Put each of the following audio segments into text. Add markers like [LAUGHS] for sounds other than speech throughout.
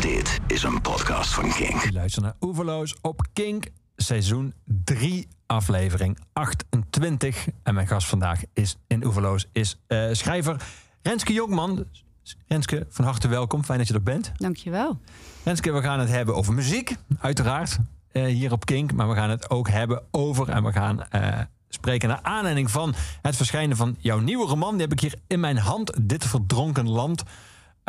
Dit is een podcast van Kink. Je luistert naar Oeverloos op Kink, seizoen 3, aflevering 28. En mijn gast vandaag is in Oeverloos is eh, schrijver Renske Jonkman. Renske, van harte welkom. Fijn dat je er bent. Dankjewel. Renske, we gaan het hebben over muziek, uiteraard, eh, hier op Kink. Maar we gaan het ook hebben over, en we gaan eh, spreken naar aanleiding van het verschijnen van jouw nieuwe roman. Die heb ik hier in mijn hand, Dit Verdronken Land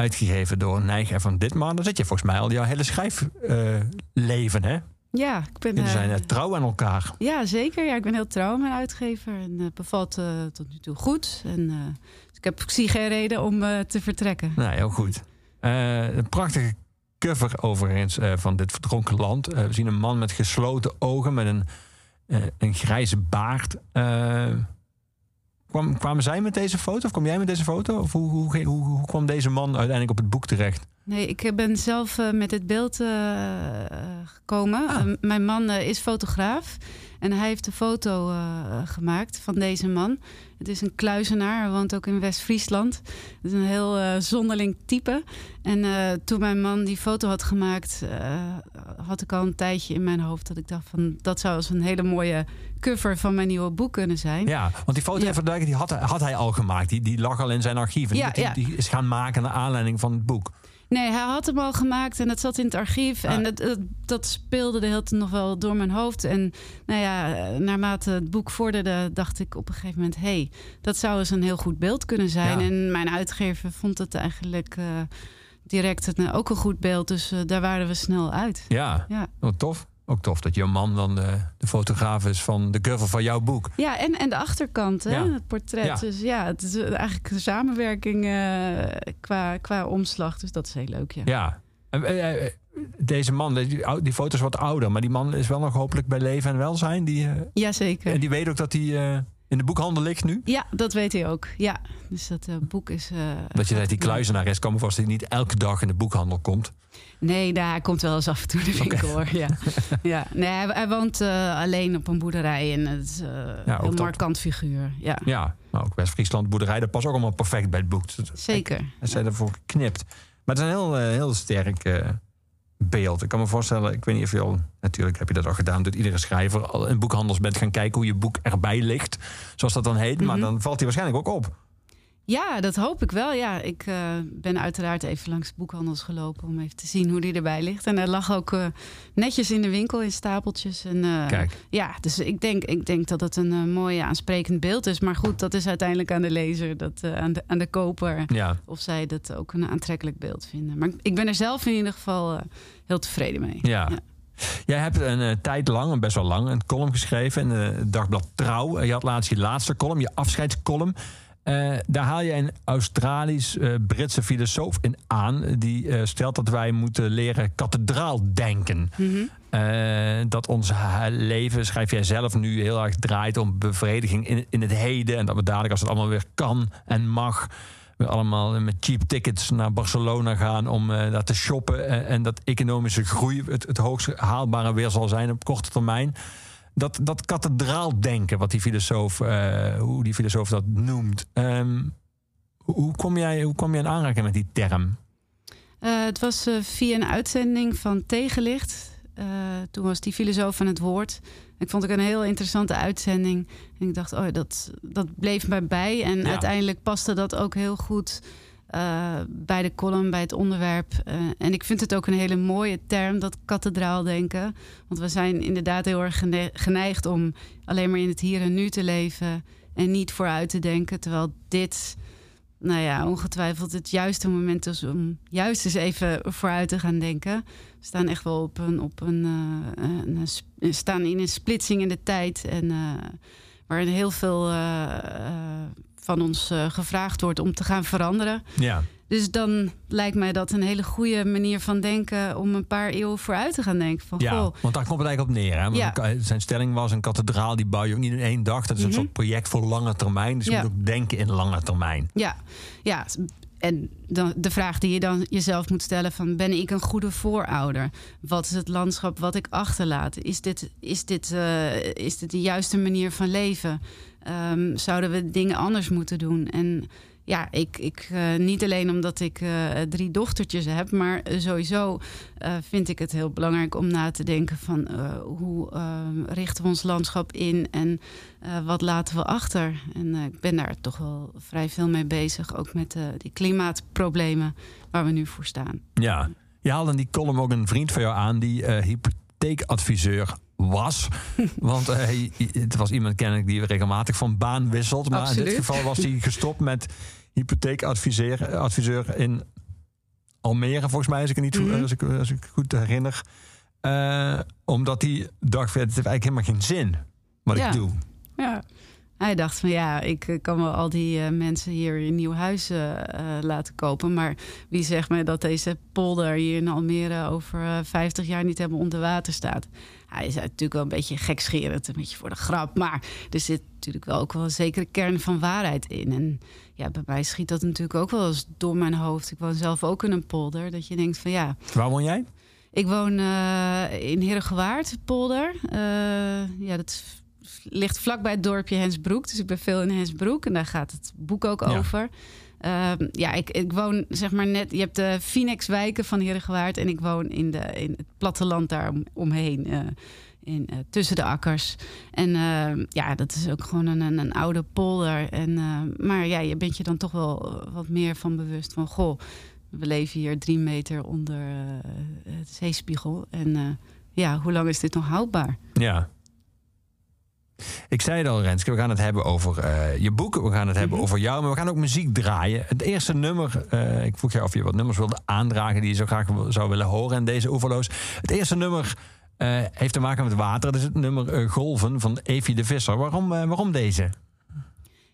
uitgegeven door Nijger van Ditmar. Dan zit je volgens mij al jouw hele schrijfleven, hè? Ja, ik ben. Jullie zijn eh, uh, trouw aan elkaar. Ja, zeker. Ja, ik ben heel trouw aan mijn uitgever en het bevalt uh, tot nu toe goed. En, uh, dus ik, heb, ik zie geen reden om te vertrekken. Nou, heel goed. een prachtige cover overigens van dit verdronken land. we zien een man met gesloten ogen, met een, een grijze baard. Kwam, kwamen zij met deze foto? Of kwam jij met deze foto? Of hoe, hoe, hoe, hoe kwam deze man uiteindelijk op het boek terecht? Nee, ik ben zelf uh, met het beeld uh, gekomen. Ah. Uh, mijn man is fotograaf. En hij heeft een foto gemaakt van deze man. Het is een kluizenaar. Hij woont ook in West-Friesland. Het is een heel zonderling type. En toen mijn man die foto had gemaakt... had ik al een tijdje in mijn hoofd dat ik dacht van... dat zou eens een hele mooie cover van mijn nieuwe boek kunnen zijn. Ja, want die foto, Ja. die had, had hij al gemaakt. Die, die lag al in zijn archief. En Ja, die, ja. die is gaan maken naar aanleiding van het boek. Nee, hij had hem al gemaakt en dat zat in het archief. Ah. En dat, dat, dat speelde de hele tijd nog wel door mijn hoofd. En nou ja, naarmate het boek vorderde, dacht ik op een gegeven moment... hé, hey, dat zou eens een heel goed beeld kunnen zijn. Ja. En mijn uitgever vond het eigenlijk eh, direct een, ook een goed beeld. Dus eh, daar waren we snel uit. Ja, Ja, tof. Ook tof dat jouw man dan de, de fotograaf is van de cover van jouw boek. ja en, en de achterkant, hè, Ja. het portret. Ja. Dus ja, het is eigenlijk een samenwerking eh, qua, qua omslag. Dus dat is heel leuk, ja. Ja. Eh, eh, Deze man, die, die foto is wat ouder, maar die man is wel nog hopelijk bij leven en welzijn. Die, eh, Jazeker. en die weet ook dat hij eh, in de boekhandel ligt nu. Ja, dat weet hij ook. Ja, dus dat eh, boek is. eh, Dat je zegt, die kan me vast dat hij niet elke dag in de boekhandel komt. Nee, daar komt wel eens af en toe de winkel hoor. Ja. [LAUGHS] ja. Nee, hij, hij woont eh, alleen op een boerderij en het is Ja, ook een dat. markant figuur. Ja, Ja, maar ook West-Friesland boerderij, dat past ook allemaal perfect bij het boek. Zeker. Hij zijn ervoor geknipt. Maar het is een heel, heel sterk beeld. Ik kan me voorstellen, ik weet niet of je al... Natuurlijk heb je dat al gedaan, doet iedere schrijver... al in boekhandels bent gaan kijken hoe je boek erbij ligt. Zoals dat dan heet. Maar Mhm. dan valt hij waarschijnlijk ook op. Ja, dat hoop ik wel. Ja, ik eh, ben uiteraard even langs boekhandels gelopen om even te zien hoe die erbij ligt. En hij lag ook eh, netjes in de winkel in stapeltjes. En, eh, Kijk. Ja, dus ik denk, ik denk dat het een mooi aansprekend beeld is. Maar goed, dat is uiteindelijk aan de lezer, dat, aan, de, aan de koper. Ja. Of zij dat ook een aantrekkelijk beeld vinden. Maar ik ben er zelf in ieder geval heel tevreden mee. Ja. Ja. Jij hebt een uh, tijd lang, best wel lang, een column geschreven in het dagblad Trouw. Je had laatst je laatste column, je afscheidscolumn. Uh, daar haal je een Australisch-Britse uh, filosoof in aan. Die uh, stelt dat wij moeten leren kathedraal denken. Mhm. Mm -hmm. dat ons leven, schrijf jij zelf nu, heel erg draait om bevrediging in, in het heden. En dat we dadelijk, als het allemaal weer kan en mag, we allemaal met cheap tickets naar Barcelona gaan om daar te shoppen. En, en, dat economische groei het, het hoogst haalbare weer zal zijn op korte termijn. Dat, dat kathedraaldenken, wat die filosoof, uh, hoe die filosoof dat noemt. Um, hoe, kom jij, hoe kwam jij in aanraking met die term? Uh, het was uh, via een uitzending van Tegenlicht. Toen was die filosoof aan het woord. Ik vond het een heel interessante uitzending. En ik dacht, oh, dat, dat bleef mij bij. En Ja. uiteindelijk paste dat ook heel goed uh, bij de column, bij het onderwerp. Uh, en ik vind het ook een hele mooie term, dat kathedraaldenken. Want we zijn inderdaad heel erg gene- geneigd om alleen maar in het hier en nu te leven. En niet vooruit te denken. Terwijl dit, nou ja, ongetwijfeld het juiste moment is om juist eens even vooruit te gaan denken. We staan echt wel op een, op een, uh, een, staan in een splitsing in de tijd. En waarin heel veel van ons uh, gevraagd wordt om te gaan veranderen. Ja. Dus dan lijkt mij dat een hele goede manier van denken om een paar eeuwen vooruit te gaan denken. Van, Ja, goh, want daar komt het eigenlijk op neer. Hè? Want Ja. Zijn stelling was: een kathedraal die bouw je ook niet in één dag. Dat is een Mhm. soort project voor lange termijn. Dus je Ja. moet ook denken in lange termijn. ja, ja. En dan, de vraag die je dan jezelf moet stellen: van, ben ik een goede voorouder? Wat is het landschap wat ik achterlaat? Is dit, is dit, uh, is dit de juiste manier van leven? Um, zouden we dingen anders moeten doen? En ja, ik, ik uh, niet alleen omdat ik uh, drie dochtertjes heb, maar sowieso uh, vind ik het heel belangrijk om na te denken van hoe richten we ons landschap in en wat laten we achter. En ik ben daar toch wel vrij veel mee bezig, ook met die klimaatproblemen waar we nu voor staan. Ja, je haalde in die column ook een vriend van jou aan die hypotheekadviseur was. [LAUGHS] Want uh, het was iemand kennelijk die regelmatig van baan wisselt. Maar Absoluut. in dit geval was hij gestopt met hypotheekadviseur adviseur in Almere, volgens mij, als ik, niet, Mhm. als ik, als ik goed herinner. Uh, omdat hij dacht, het heeft eigenlijk helemaal geen zin wat Ja. ik doe. Ja. Hij dacht van ja, ik eh, kan wel al die eh, mensen hier een nieuw huis eh, laten kopen. Maar wie zegt mij dat deze polder hier in Almere over eh, 50 jaar niet helemaal onder water staat? Hij is natuurlijk wel een beetje gekscherend, een beetje voor de grap. Maar er zit natuurlijk wel ook wel een zekere kern van waarheid in. En ja, bij mij schiet dat natuurlijk ook wel eens door mijn hoofd. Ik woon zelf ook in een polder. Dat je denkt van ja, Waar woon jij? ik woon in Herengewaard, polder. Ja, dat is- ligt vlakbij het dorpje Hensbroek. Dus ik ben veel in Hensbroek en daar gaat het boek ook Ja. over. Ehm, ja, ik, ik woon zeg maar net... Je hebt de Phoenix-wijken van Herengewaard... en ik woon in, de, in het platteland daar om, omheen. eh, in, eh, tussen de akkers. En ehm, ja, dat is ook gewoon een, een, een oude polder. En, eh, maar ja, je bent je dan toch wel wat meer van bewust van... goh, we leven hier drie meter onder eh, het zeespiegel. En eh, ja, hoe lang is dit nog houdbaar? Ja. Ik zei het al, Renske, we gaan het hebben over eh, je boek. We gaan het hebben Mhm. over jou, maar we gaan ook muziek draaien. Het eerste nummer, eh, ik vroeg jou of je wat nummers wilde aandragen... die je zo graag zou willen horen in deze oeverloos. Het eerste nummer eh, heeft te maken met water. Dat is het nummer Golven van Evie de Visser. Waarom, waarom deze?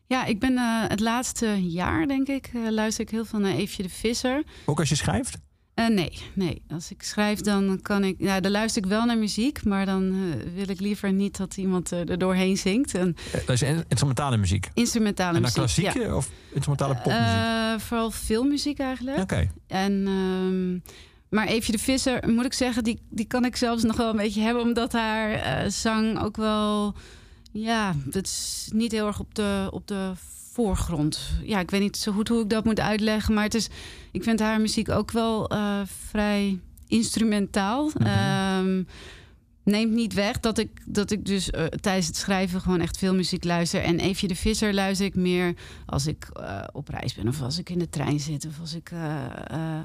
Ja, ik ben het laatste jaar, denk ik, luister ik heel veel naar Eefje de Visser. Ook als je schrijft? Eh, nee, nee. Als ik schrijf, dan kan ik. Ja, dan luister ik wel naar muziek, maar dan eh, wil ik liever niet dat iemand eh, er doorheen zingt. En Dat is in- instrumentale muziek. instrumentale En dan muziek. klassieke of instrumentale popmuziek? Vooral filmmuziek eigenlijk. Oké. En, ehm, maar Eefje de Visser, moet ik zeggen, die, die kan ik zelfs nog wel een beetje hebben, omdat haar zang ook wel. Ja, dat is niet heel erg op de, op de voorgrond. Ja, ik weet niet zo goed hoe ik dat moet uitleggen, maar het is, ik vind haar muziek ook wel eh, vrij instrumentaal. Mhm. Ehm, neemt niet weg dat ik, dat ik dus eh, tijdens het schrijven gewoon echt veel muziek luister. En Eefje de Visser luister ik meer als ik eh, op reis ben... of als ik in de trein zit of als ik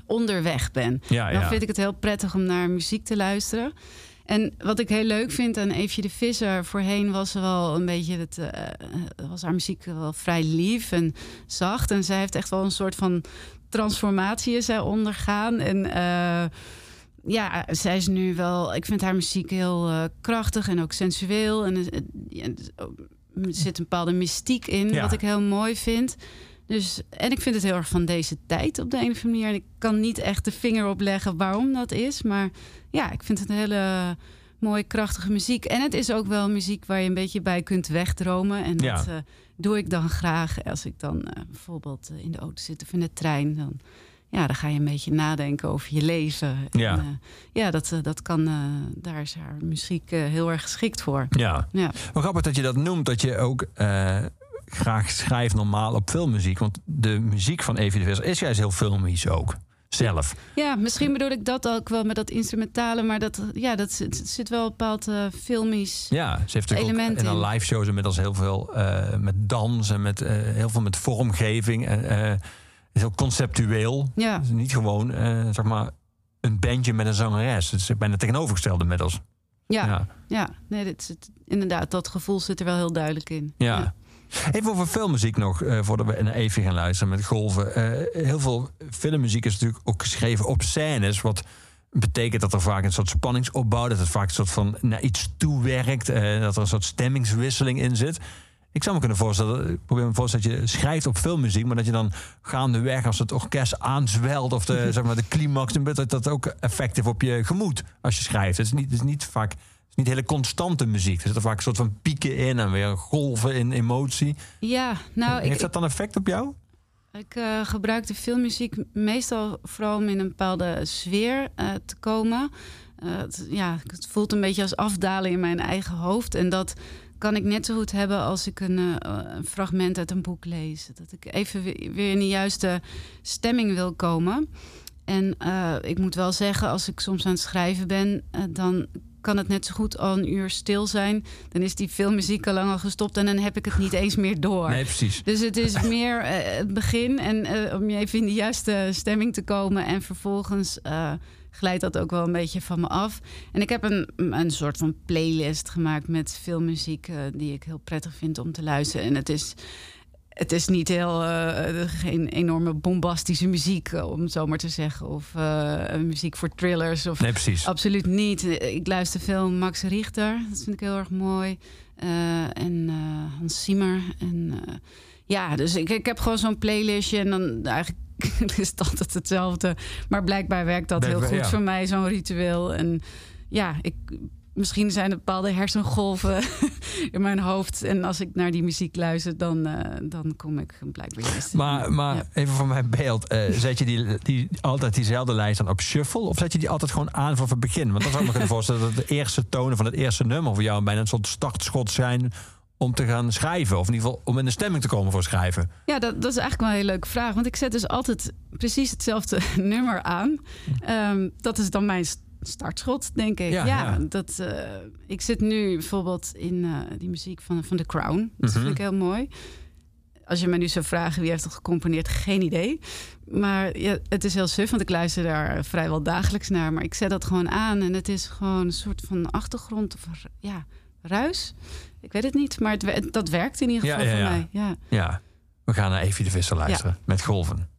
onderweg ben. Ja, Dan ja. vind ik het heel prettig om naar muziek te luisteren. En wat ik heel leuk vind aan Eefje de Visser... voorheen was ze wel een beetje... Het, eh, was haar muziek wel vrij lief en zacht. En zij heeft echt wel een soort van transformatie is zij ondergaan. En eh, ja, zij is nu wel... Ik vind haar muziek heel eh, krachtig en ook sensueel. En ja, er zit een bepaalde mystiek in, Ja. wat ik heel mooi vind... Dus, en ik vind het heel erg van deze tijd op de een of andere manier. En ik kan niet echt de vinger op leggen waarom dat is. Maar ja, ik vind het een hele mooie, krachtige muziek. En het is ook wel muziek waar je een beetje bij kunt wegdromen. En Ja. dat eh, doe ik dan graag als ik dan eh, bijvoorbeeld eh, in de auto zit of in de trein. Dan, ja, dan ga je een beetje nadenken over je leven. Ja. En, ja, dat, dat kan, daar is haar muziek heel erg geschikt voor. Ja. Ja. Wel grappig dat je dat noemt, dat je ook graag schrijft normaal op filmmuziek. Want de muziek van Evie de Visser is juist heel filmisch ook. Zelf. Ja, misschien bedoel ik dat ook wel met dat instrumentale, maar dat, ja, dat zit, zit wel een bepaald eh, filmisch. Ja, ze heeft natuurlijk ook Element in haar live shows inmiddels heel veel eh, met dans en met, eh, heel veel met vormgeving. En, heel conceptueel. Ja, niet gewoon zeg maar een bandje met een zangeres. Het is bijna tegenovergesteld inmiddels. ja, ja. Ja. Nee, dit zit, inderdaad, dat gevoel zit er wel heel duidelijk in. Ja. Even over filmmuziek nog, eh, voordat we naar even gaan luisteren met golven. Eh, heel veel filmmuziek is natuurlijk ook geschreven op scènes. Wat betekent dat er vaak een soort spanningsopbouw, dat het vaak een soort van naar iets toewerkt, eh, dat er een soort stemmingswisseling in zit. Ik zou me kunnen voorstellen, ik probeer me voorstellen dat je schrijft op filmmuziek, maar dat je dan gaandeweg als het orkest aanzwelt of de, [LAUGHS] zeg maar, de climax, dat dat ook effect heeft op je gemoed als je schrijft. Het is niet, het is niet vaak is niet hele constante muziek. Er zitten vaak een soort van pieken in en weer golven in emotie. Ja, nou, ik, Heeft dat dan effect op jou? ik eh, gebruik de filmmuziek meestal vooral om in een bepaalde sfeer eh, te komen. Eh, het, ja, het voelt een beetje als afdalen in mijn eigen hoofd. En dat kan ik net zo goed hebben als ik een, een fragment uit een boek lees. Dat ik even weer in de juiste stemming wil komen. En ik moet wel zeggen, als ik soms aan het schrijven ben, dan kan het net zo goed al een uur stil zijn. Dan is die filmmuziek al lang al gestopt en dan heb ik het niet eens meer door. Nee, precies. Dus het is meer uh, het begin en om je even in de juiste stemming te komen. En vervolgens glijdt dat ook wel een beetje van me af. En ik heb een, een soort van playlist gemaakt met filmmuziek die ik heel prettig vind om te luisteren. En het is het is niet heel uh, geen enorme bombastische muziek, om het zo maar te zeggen. Of uh, muziek voor thrillers. Of, nee, precies. Absoluut niet. Ik luister veel Max Richter. Dat vind ik heel erg mooi. Uh, en Hans Zimmer. En ja, dus ik, ik heb gewoon zo'n playlistje. En dan eigenlijk [LAUGHS] is het altijd hetzelfde. Maar blijkbaar werkt dat heel goed ja. voor mij, zo'n ritueel. En ja, ik misschien zijn er bepaalde hersengolven [LAUGHS] in mijn hoofd. En als ik naar die muziek luister, dan, uh, dan kom ik blijkbaar juist. Maar, maar ja. even voor mijn beeld. Uh, [LAUGHS] zet je die, die, altijd diezelfde lijst dan op shuffle? Of zet je die altijd gewoon aan vanaf het begin? Want dan zou ik me kunnen voorstellen dat de eerste tonen van het eerste nummer voor jou bijna een soort startschot zijn om te gaan schrijven. Of in ieder geval om in de stemming te komen voor schrijven. Ja, dat, dat is eigenlijk wel een hele leuke vraag. Want ik zet dus altijd precies hetzelfde [LAUGHS] nummer aan. Um, dat is dan mijn startschot, denk ik. Ja, ja, ja. Dat, uh, ik zit nu bijvoorbeeld in uh, die muziek van, van The Crown. Dat mm -hmm. vind ik heel mooi. Als je me nu zou vragen wie heeft het gecomponeerd, geen idee. Maar ja, het is heel suf, want ik luister daar vrijwel dagelijks naar. Maar ik zet dat gewoon aan en het is gewoon een soort van achtergrond of ja, ruis. Ik weet het niet, maar het, dat werkt in ieder geval ja, voor mij. Ja. ja, we gaan naar Evie de Visser luisteren met golven.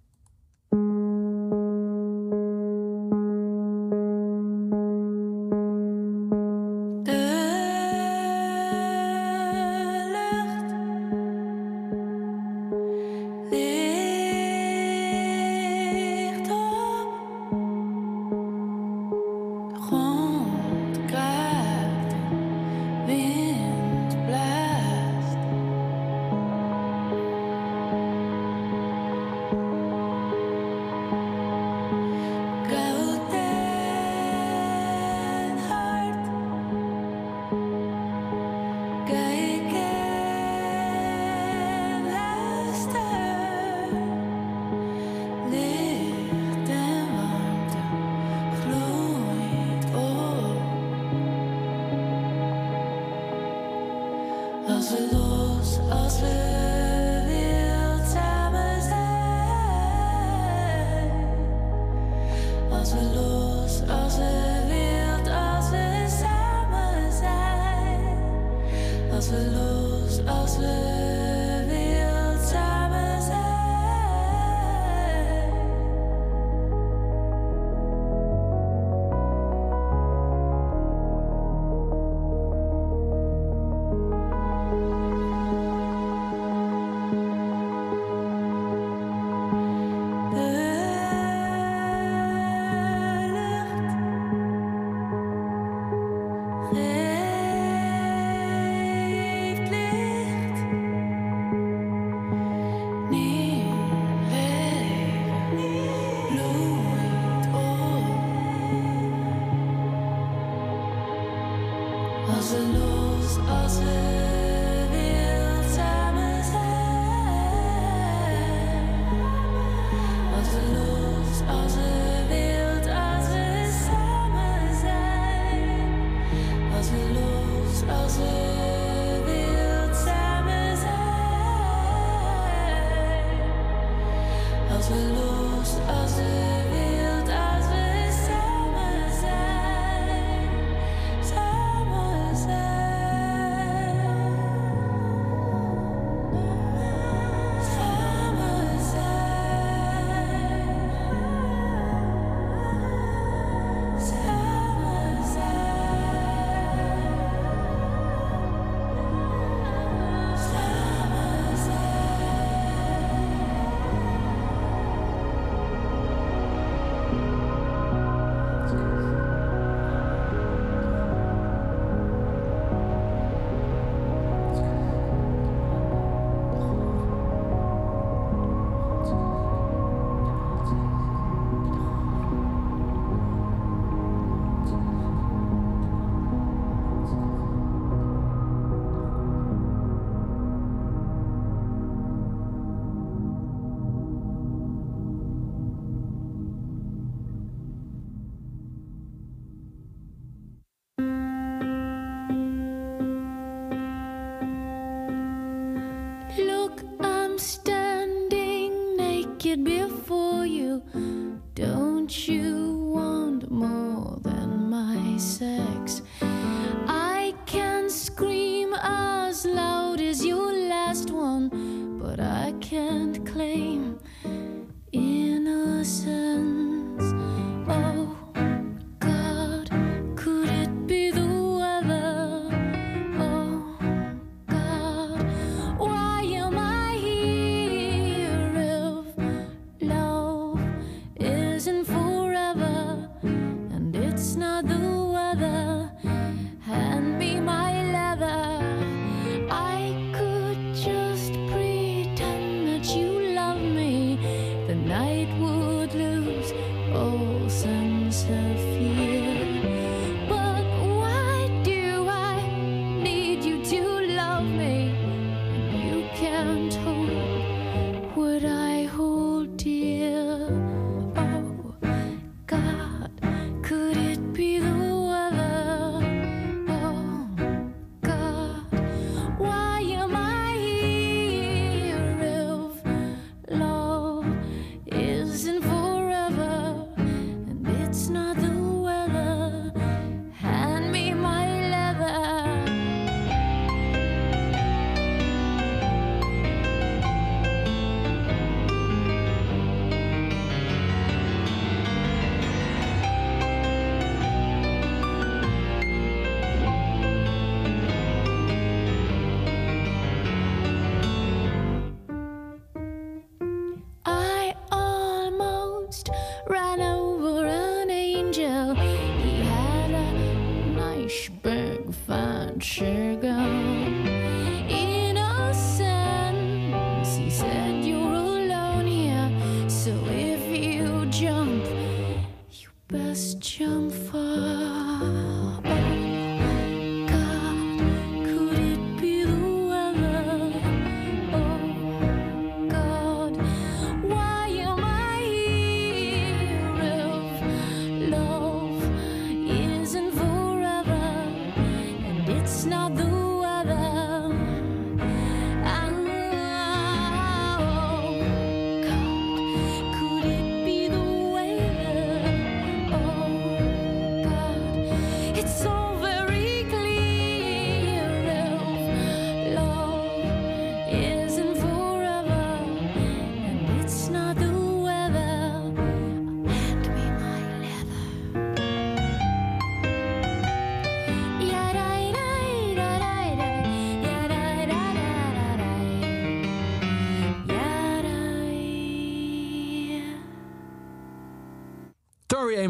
said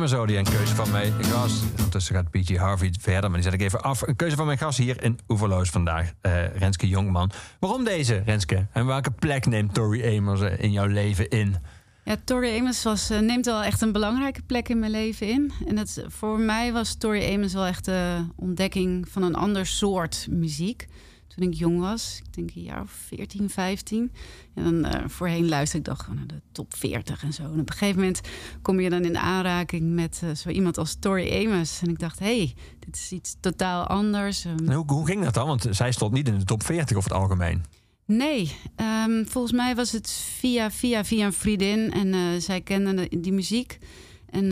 Tori Amazodi, een keuze van mijn gast. Ondertussen gaat PG Harvey verder, maar die zet ik even af. Een keuze van mijn gast hier in Oeverloos vandaag, eh, Renske Jongman. Waarom deze, Renske? En welke plek neemt Tori Amos eh, in jouw leven in? Ja, Tori Amos was, eh, neemt wel echt een belangrijke plek in mijn leven in. En dat, voor mij was Tori Amos wel echt de ontdekking van een ander soort muziek. Toen ik jong was, ik denk een jaar of 14, 15. En dan eh, voorheen luisterde ik toch gewoon naar de top 40 en zo. En op een gegeven moment kom je dan in aanraking met eh, zo iemand als Tori Amos. En ik dacht, hé, hey, dit is iets totaal anders. Hoe, hoe ging dat dan? Want zij stond niet in de top 40 over het algemeen. Nee, ehm, volgens mij was het via, via, via een vriendin. En eh, zij kende de- die muziek. En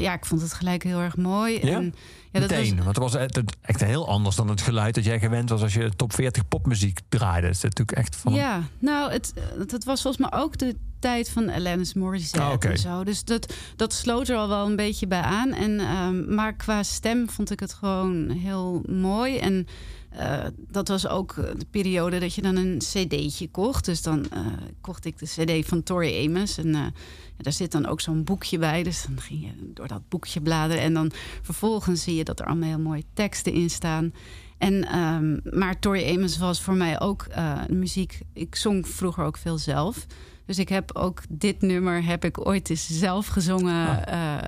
ja, ik vond het gelijk heel erg mooi. Ja? En, ja, dat Meteen. was, Want het was echt, echt heel anders dan het geluid dat jij gewend was als je top 40 popmuziek draaide. Het is natuurlijk echt van. ja, nou, het, het, het was volgens mij ook de tijd van Alanis Morissette oké. en zo. Dus dat, dat sloot er al wel een beetje bij aan. En, ehm, maar qua stem vond ik het gewoon heel mooi. En eh, dat was ook de periode dat je dan een cd'tje kocht. Dus dan eh, kocht ik de cd van Tori Amos. En eh, daar zit dan ook zo'n boekje bij. Dus dan ging je door dat boekje bladeren. En dan vervolgens zie je dat er allemaal heel mooie teksten in staan. En, ehm, maar Tori Amos was voor mij ook eh, muziek. Ik zong vroeger ook veel zelf. Dus ik heb ook dit nummer heb ik ooit eens zelf gezongen. eh,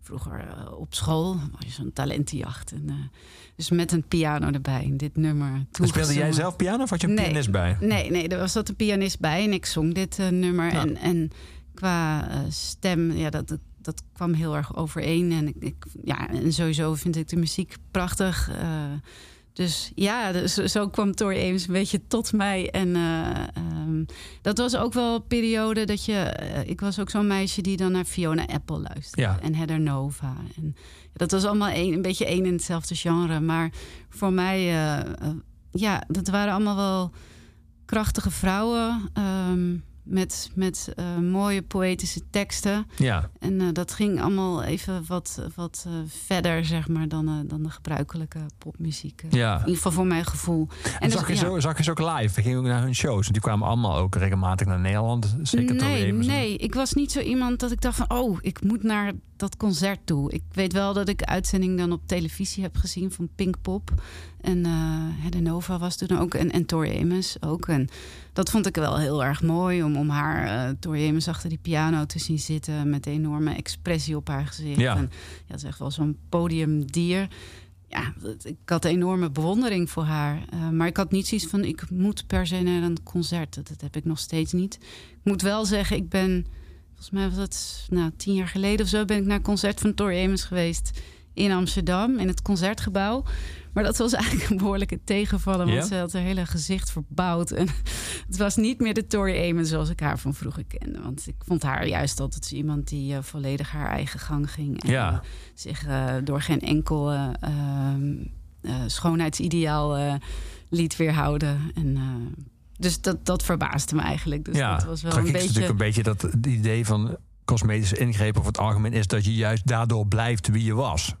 vroeger eh, op school was je zo'n talentenjacht. En, dus met een piano erbij, dit nummer. Speelde jij zelf piano of had je een Nee. pianist bij? Nee, nee, er was dat een pianist bij en ik zong dit nummer. Ja. En, en qua eh, stem, ja, dat, dat, kwam heel erg overeen. En, ik, ik- ja, en sowieso vind ik de muziek prachtig. Eh, dus ja, dus zo kwam Tori Ames een beetje tot mij. En eh, ehm, dat was ook wel een periode dat je... ik was ook zo'n meisje die dan naar Fiona Apple luisterde. Ja. En Heather Nova. En dat was allemaal een, een beetje één in hetzelfde genre. Maar voor mij, ja, dat waren allemaal wel krachtige vrouwen... ehm, met, met eh, mooie poëtische teksten. Ja, En eh, dat ging allemaal even wat, wat eh, verder, zeg maar, dan, dan de gebruikelijke popmuziek. ja. In ieder geval voor mijn gevoel. En dus- zag, je ja. zo, zag je ze ook live? We gingen ook naar hun shows. Want die kwamen allemaal ook regelmatig naar Nederland. Zeker nee, nee, ik was niet zo iemand dat ik dacht van... oh, ik moet naar dat concert toe. Ik weet wel dat ik uitzending dan op televisie heb gezien van Pinkpop. En eh de Nova was toen ook. En, en Tori Amos ook. En dat vond ik wel heel erg mooi... om, om haar, eh Tori Amos, achter die piano te zien zitten... met enorme expressie op haar gezicht. Ja. En, ja, dat is echt wel zo'n podiumdier... Ja, dat- ik had een enorme bewondering voor haar. Eh, maar ik had niet zoiets van, ik moet per se naar een concert. Dat, dat heb ik nog steeds niet. Ik moet wel zeggen, ik ben... Volgens mij was het nou, tien jaar geleden of zo... ben ik naar een concert van Tori Amos geweest in Amsterdam. In het Concertgebouw. Maar dat was eigenlijk een behoorlijke tegenvaller. Want Ja? ze had haar hele gezicht verbouwd. En [LAUGHS] het was niet meer de Tori Amos zoals ik haar van vroeger kende. Want ik vond haar juist altijd iemand die eh, volledig haar eigen gang ging. En, Ja. zich eh, door geen enkel eh, ehm, eh, schoonheidsideaal liet weerhouden. En, dus dat, dat verbaasde me eigenlijk. Dus ja, dat was wel een is beetje... natuurlijk een beetje dat het idee van cosmetische ingrepen over het algemeen is dat je juist daardoor blijft wie je was.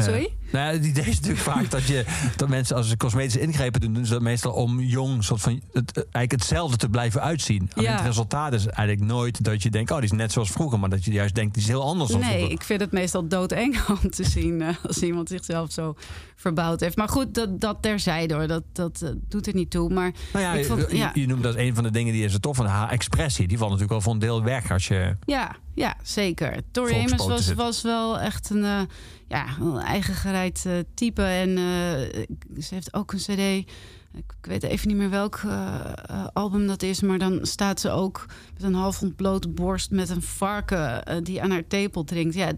Eh, Sorry? nou ja, het idee is natuurlijk vaak dat, je, dat mensen als ze cosmetische ingrepen doen, doen ze dat meestal om jong, soort van, het, eigenlijk hetzelfde te blijven uitzien. Ja. het resultaat is eigenlijk nooit dat je denkt, oh, die is net zoals vroeger, maar dat je juist denkt, die is heel anders dan Nee, vroeger. ik vind het meestal doodeng [LAUGHS] om te zien eh, als iemand zichzelf zo verbouwd heeft. Maar goed, dat, dat terzijde hoor, dat, dat eh, doet er niet toe. Maar Nou ja, ik vond- je, ja. je noemt dat een van de dingen die is er tof van haar expressie. Die valt natuurlijk wel voor een deel weg als je. ja, ja zeker. Tori Amos was, was wel echt een, eh, ja, een eigen gereid eh, type. En eh, ze heeft ook een cd... Ik ik weet even niet meer welk album dat is, maar dan staat ze ook met een half ontblote borst met een varken die aan haar tepel drinkt. Ja,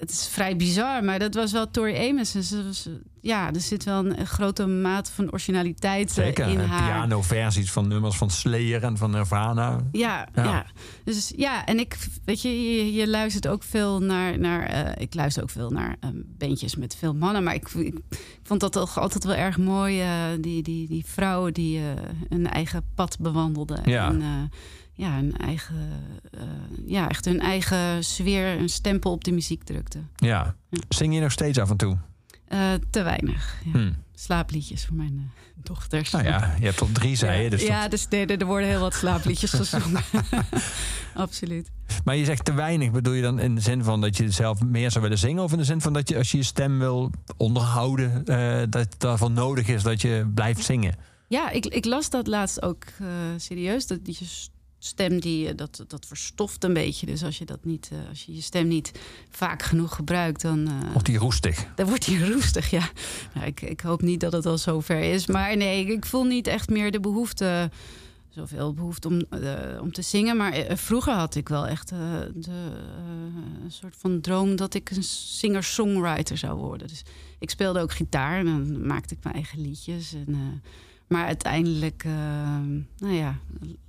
het is vrij bizar, maar dat was wel Tori Amos. Ze- ze- ja, er zit wel een, grote mate van originaliteit eh, Zeker. in haar. Piano-versies van nummers van Slayer en van Nirvana. Ja, Ja. ja. Dus ja, en ik, weet je, je, je luistert ook veel naar, naar eh, ik luister ook veel naar eh, bandjes met veel mannen, maar ik, ik, vond dat toch altijd wel erg mooi, eh, die, die, die vrouwen die eh een eigen pad bewandelden. Ja. En, ja, een eigen, eh, ja, echt hun eigen sfeer, een stempel op de muziek drukte. Ja. Zing je nog steeds af en toe? Eh, te weinig. Ja. Hm. Slaapliedjes voor mijn eh, dochters. Nou ja, je hebt tot drie, zei je. Dus ja, dat- dus er, er worden heel wat slaapliedjes [LAUGHS] gezongen. [LAUGHS] Absoluut. Maar je zegt te weinig. Bedoel je dan in de zin van dat je zelf meer zou willen zingen? Of in de zin van dat je als je je stem wil onderhouden, dat het daarvan nodig is dat je blijft zingen? Ja, ik, ik las dat laatst ook serieus. Dat die je stem die, eh, dat, dat verstoft een beetje. Dus als je, dat niet, eh, als je je stem niet vaak genoeg gebruikt, dan, eh, Of die roestig? dan wordt hij [LAUGHS] roestig. Ja. Nou, ik, ik hoop niet dat het al zover is. Maar nee, ik voel niet echt meer de behoefte. Zoveel behoefte om, om te zingen. Maar vroeger had ik wel echt de, een soort van droom dat ik een singer-songwriter zou worden. Dus ik speelde ook gitaar en dan maakte ik mijn eigen liedjes. En, maar uiteindelijk, eh, nou ja,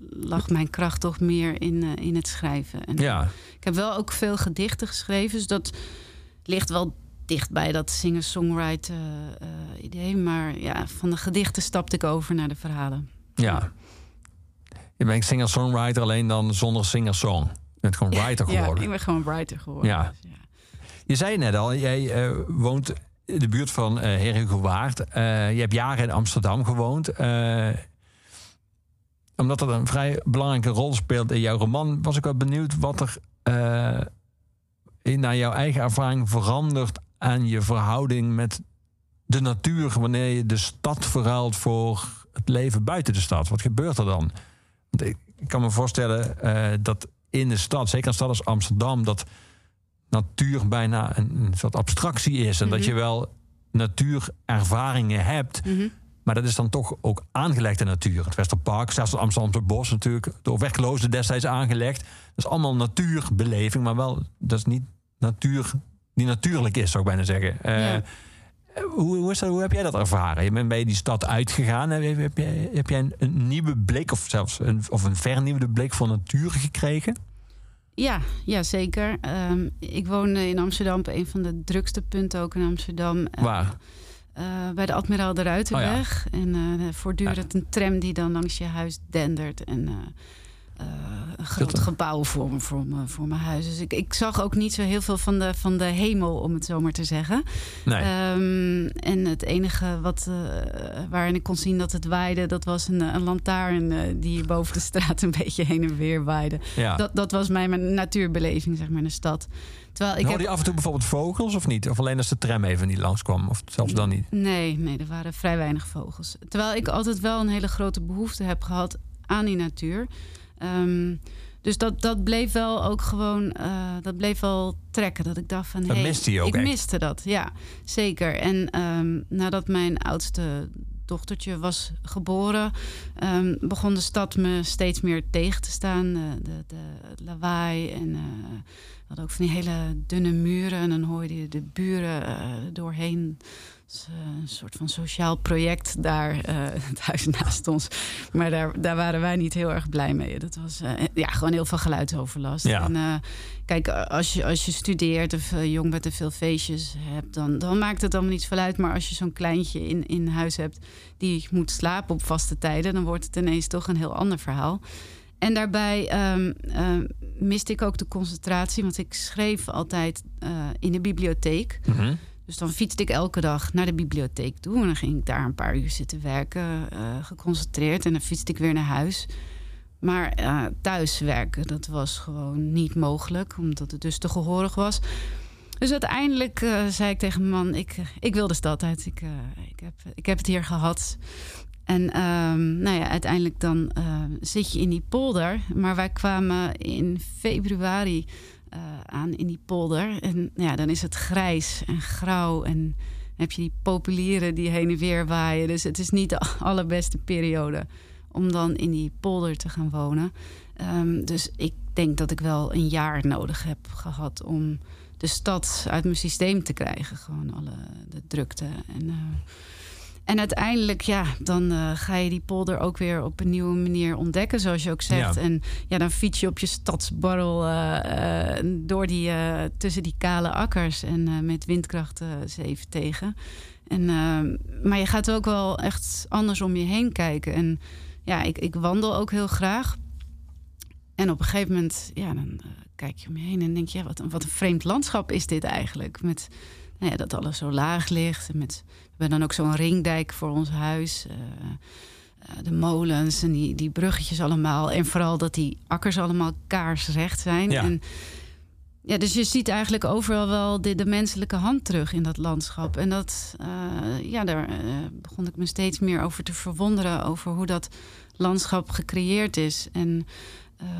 lag mijn kracht toch meer in, eh, in het schrijven. En Ja. ik heb wel ook veel gedichten geschreven, dus dat ligt wel dicht bij dat singer-songwriter eh, idee. Maar ja, van de gedichten stapte ik over naar de verhalen. ja. Je bent singer-songwriter alleen dan zonder singer-song. Je bent gewoon writer Ja, geworden. ik ben gewoon writer geworden. Ja. Dus ja. Je zei net al, jij woont de buurt van eh Herengewaard. Eh je hebt jaren in Amsterdam gewoond. Eh, omdat dat een vrij belangrijke rol speelt in jouw roman, was ik wel benieuwd wat er in, naar jouw eigen ervaring verandert aan je verhouding met de natuur wanneer je de stad verruilt voor het leven buiten de stad. Wat gebeurt er dan? Want ik, kan me voorstellen dat in de stad, zeker een stad als Amsterdam, dat natuur bijna een, een soort abstractie is. En dat Mhm. je wel natuurervaringen hebt. Mhm. Maar dat is dan toch ook aangelegde natuur. Het Westerpark, zelfs het Amsterdamse bos natuurlijk. Door werklozen destijds aangelegd. Dat is allemaal natuurbeleving. Maar wel, dat is niet natuur die natuurlijk is, zou ik bijna zeggen. Eh. Hoe, hoe, is dat, hoe heb jij dat ervaren? Je bent bij die stad uitgegaan. Heb, heb, jij, heb jij een, een, nieuwe blik of zelfs een, of een vernieuwde blik voor natuur gekregen? Ja, ja zeker. Um, ik woon in Amsterdam op een van de drukste punten ook in Amsterdam. Waar? Uh, bij de Admiraal de Ruitenweg. Oh ja. En uh, voortdurend een tram die dan langs je huis dendert. En uh, een groot gebouw voor, voor, me, voor mijn huis. Dus ik, ik zag ook niet zo heel veel van de, van de hemel, om het zo maar te zeggen. Nee. Um, en het enige wat, waarin ik kon zien dat het waaide... dat was een, een lantaarn die boven de straat een [LAUGHS] beetje heen en weer waaide. Ja. Dat, dat was mijn, mijn natuurbeleving, zeg maar, in de stad. Terwijl ik Hoorde heb... je af en toe bijvoorbeeld vogels of niet? Of alleen als de tram even niet langskwam? Of zelfs dan niet? Nee, nee, er waren vrij weinig vogels. Terwijl ik altijd wel een hele grote behoefte heb gehad aan die natuur. Um, dus dat, dat bleef wel ook gewoon, uh, dat bleef wel trekken. Dat ik dacht van, dat hey, miste je ook ik echt. miste dat, ja, zeker. En um, nadat mijn oudste dochtertje was geboren, um, begon de stad me steeds meer tegen te staan. De, de, de lawaai en uh, we hadden ook van die hele dunne muren. En dan hoorde je de buren uh, doorheen. Uh, een soort van sociaal project daar, [LAUGHS] het huis naast ons. Maar daar, daar waren wij niet heel erg blij mee. Dat was uh, ja, gewoon heel veel geluidsoverlast. Ja. En, kijk, als je, als je studeert of jong bent en veel feestjes hebt, dan, dan maakt het allemaal niet veel uit. Maar als je zo'n kleintje in, in huis hebt die moet slapen op vaste tijden, dan wordt het ineens toch een heel ander verhaal. En daarbij um, miste ik ook de concentratie, want ik schreef altijd uh, in de bibliotheek. Mm -hmm. Dus dan fietste ik elke dag naar de bibliotheek toe. En dan ging ik daar een paar uur zitten werken, uh, geconcentreerd. En dan fietste ik weer naar huis. Maar uh, thuis werken, dat was gewoon niet mogelijk, omdat het dus te gehoorig was. Dus uiteindelijk uh, zei ik tegen mijn man: Ik, ik wil de stad uit. Ik, ik, heb, ik heb het hier gehad. En um, nou ja, uiteindelijk dan zit je in die polder. Maar wij kwamen in februari aan in die polder. En ja, dan is het grijs en grauw. En heb je die populieren die heen en weer waaien. Dus het is niet de [LAUGHS] allerbeste periode om dan in die polder te gaan wonen. Um, dus ik denk dat ik wel een jaar nodig heb gehad om de stad uit mijn systeem te krijgen. Gewoon alle de drukte en... Uh, en uiteindelijk, ja, dan uh, ga je die polder ook weer op een nieuwe manier ontdekken, zoals je ook zegt. Ja. En ja, dan fiets je op je stadsbarrel uh, uh, door die, tussen die kale akkers en met windkracht 7 tegen. En, maar je gaat ook wel echt anders om je heen kijken. En ja, ik, ik wandel ook heel graag. En op een gegeven moment, ja, dan kijk je om je heen en denk je, ja, wat, een, wat een vreemd landschap is dit eigenlijk. Met nou ja, dat alles zo laag ligt. En met, we hebben dan ook zo'n ringdijk voor ons huis. Uh, uh, de molens en die, die bruggetjes allemaal. En vooral dat die akkers allemaal kaarsrecht zijn. Ja. En, ja, dus je ziet eigenlijk overal wel de, de menselijke hand terug in dat landschap. En dat, uh, ja, daar begon ik me steeds meer over te verwonderen. Over hoe dat landschap gecreëerd is. En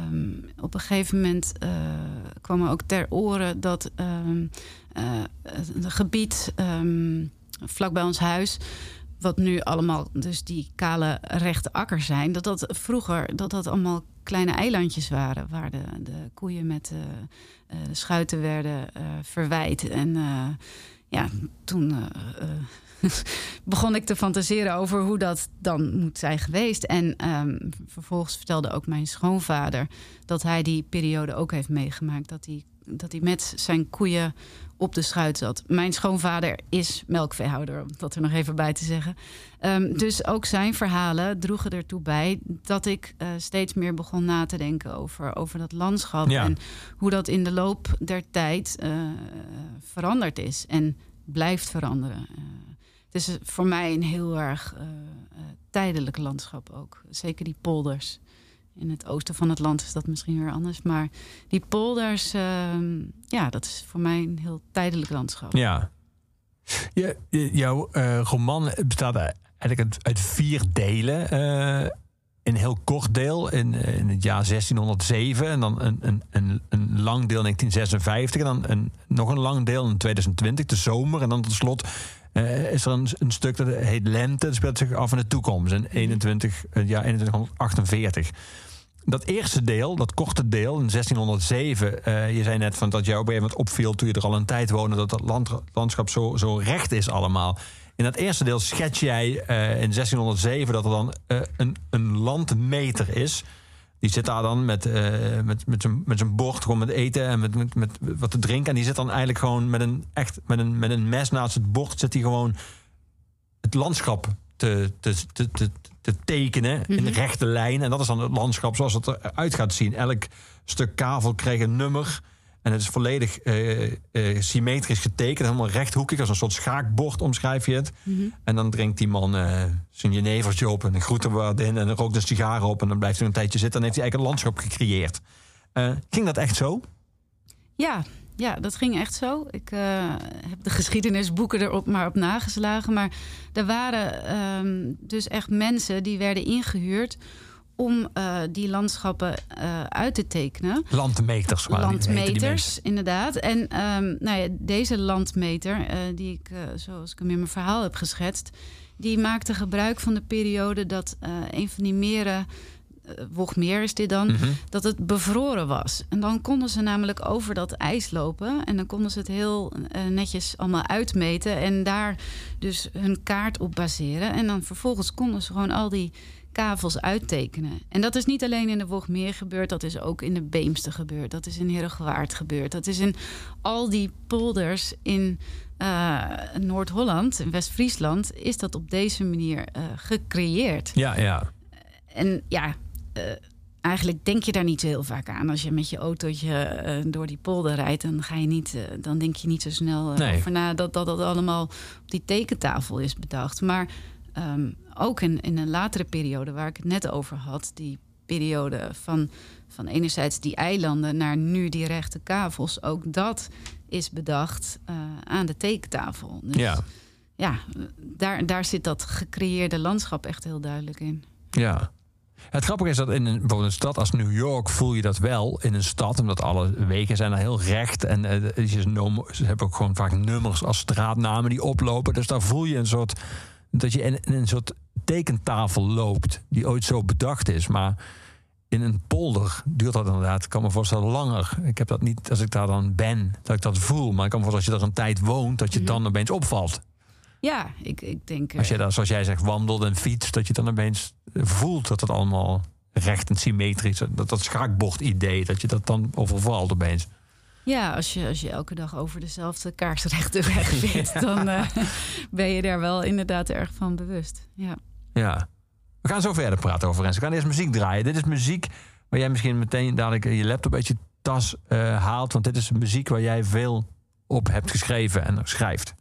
um, op een gegeven moment kwam er ook ter oren dat... Um, uh, een gebied um, vlak bij ons huis, wat nu allemaal dus die kale rechte akkers zijn, dat dat vroeger dat dat allemaal kleine eilandjes waren, waar de, de koeien met de, uh, de schuiten werden uh, verwijt. En ja, toen [LAUGHS] begon ik te fantaseren over hoe dat dan moet zijn geweest. En um, vervolgens vertelde ook mijn schoonvader dat hij die periode ook heeft meegemaakt, dat hij dat hij met zijn koeien op de schuit zat. Mijn schoonvader is melkveehouder, om dat er nog even bij te zeggen. Um, dus ook zijn verhalen droegen ertoe bij dat ik uh, steeds meer begon na te denken over, over dat landschap. Ja. En hoe dat in de loop der tijd uh, veranderd is en blijft veranderen. Uh, het is voor mij een heel erg tijdelijk landschap ook. Zeker die polders. In het oosten van het land is dat misschien weer anders. Maar die polders, uh, ja, dat is voor mij een heel tijdelijk landschap. Ja. Jouw uh, roman bestaat eigenlijk uit, vier delen. Uh, een heel kort deel in, in, het jaar 1607. En dan een, een, een, een lang deel in 1956. En dan een, nog een lang deel in 2020, de zomer. En dan tot slot uh, is er een, stuk dat heet Lente. Dat speelt zich af in de toekomst. In 21, het jaar 2148. Dat eerste deel, dat korte deel in 1607. eh, je zei net van dat jou op een gegeven opviel toen je er al een tijd woonde. dat dat land, landschap zo, zo recht is allemaal. In dat eerste deel schets jij eh, in 1607 dat er dan eh, een, een landmeter is. Die zit daar dan met, met, met, zijn, met zijn bord, gewoon met eten en met, met, met wat te drinken. En die zit dan eigenlijk gewoon met een, echt, met een, met een mes naast het bord. Zit hij gewoon het landschap te, te, te, te, te tekenen in rechte lijn. En dat is dan het landschap zoals het eruit gaat zien. Elk stuk kavel krijgt een nummer. En het is volledig eh, eh, symmetrisch getekend. Helemaal rechthoekig, als een soort schaakbord omschrijf je het. En dan drinkt die man eh, zijn jenevertje op en een groentewaardin... en dan rookt een sigaar op en dan blijft hij een tijdje zitten. Dan heeft hij eigenlijk een landschap gecreëerd. Ging dat echt zo? Ja, ja, dat ging echt zo. Ik eh, heb de [LAUGHS] geschiedenisboeken erop maar op nageslagen. Maar er waren ehm, dus echt mensen die werden ingehuurd om eh, die landschappen eh, uit te tekenen. Landmeters. waren. Landmeters, inderdaad. En ehm, nou ja, deze landmeter, die ik, zoals ik hem in mijn verhaal heb geschetst, die maakte gebruik van de periode dat een van die meren, Wogmeer is dit dan, Mhm. dat het bevroren was. En dan konden ze namelijk over dat ijs lopen. En dan konden ze het heel eh, netjes allemaal uitmeten. En daar dus hun kaart op baseren. En dan vervolgens konden ze gewoon al die kavels uittekenen. En dat is niet alleen in de Wogmeer gebeurd. Dat is ook in de Beemster gebeurd. Dat is in Herengewaard gebeurd. Dat is in al die polders in eh, Noord-Holland, in West-Friesland... is dat op deze manier eh, gecreëerd. Ja, ja. En ja, eh, eigenlijk denk je daar niet zo heel vaak aan. Als je met je autootje eh, door die polder rijdt, dan, ga je niet, eh, dan denk je niet zo snel eh, Nee. over na dat, dat dat allemaal op die tekentafel is bedacht. Maar ehm, ook in, in een latere periode waar ik het net over had, die periode van, van enerzijds die eilanden naar nu die rechte kavels, ook dat is bedacht eh, aan de tekentafel. Dus, Ja. ja, daar, daar zit dat gecreëerde landschap echt heel duidelijk in. Ja. Het grappige is dat in een, bijvoorbeeld een stad als New York voel je dat wel in een stad, omdat alle wegen zijn er heel recht en eh, nom- ze hebben ook gewoon vaak nummers als straatnamen die oplopen. Dus daar voel je een soort dat je in, in een soort tekentafel loopt die ooit zo bedacht is, maar in een polder duurt dat inderdaad, ik kan me voorstellen, langer. Ik heb dat niet als ik daar dan ben, dat ik dat voel. Maar ik kan me voorstellen als je er een tijd woont, dat je het dan opeens opvalt. Ja, ik, ik denk. eh, Als je daar, zoals jij zegt, wandelt en fietst, dat je dan opeens voelt dat het allemaal recht en symmetrisch, dat dat schaakbord-idee, dat je dat dan overvalt opeens. Ja, als je, als je elke dag over dezelfde kaarsrechte [LAUGHS] weg fietst, dan eh, ben je daar wel inderdaad erg van bewust. Ja. Ja. We gaan zo verder praten over Rens. We gaan eerst muziek draaien. Dit is muziek waar jij misschien meteen dadelijk je laptop uit je tas eh, haalt, want dit is muziek waar jij veel op hebt geschreven en schrijft.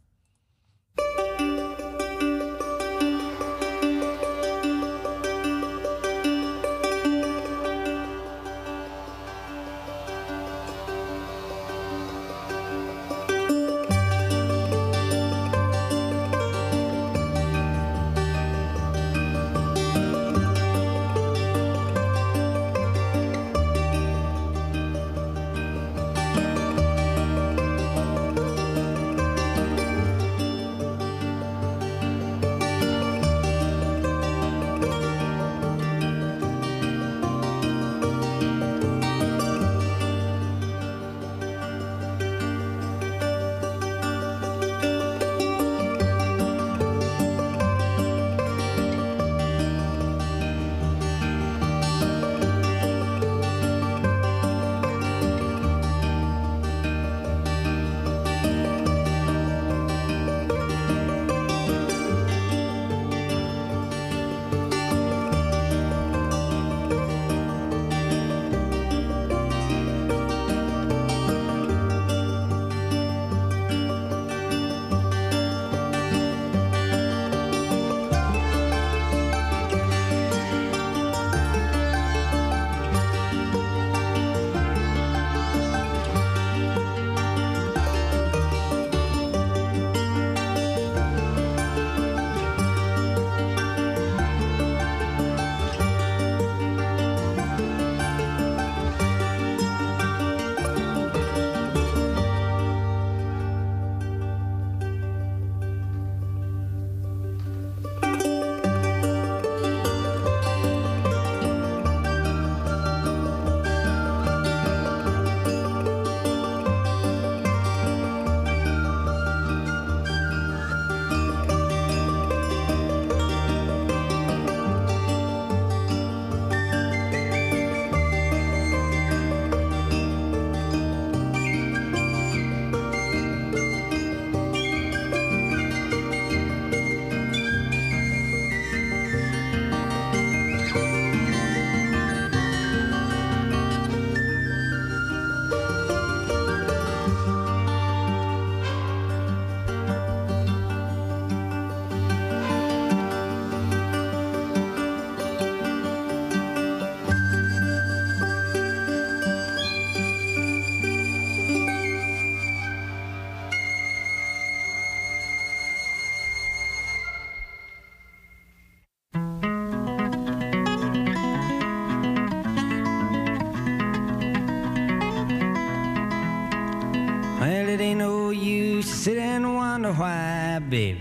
Baby.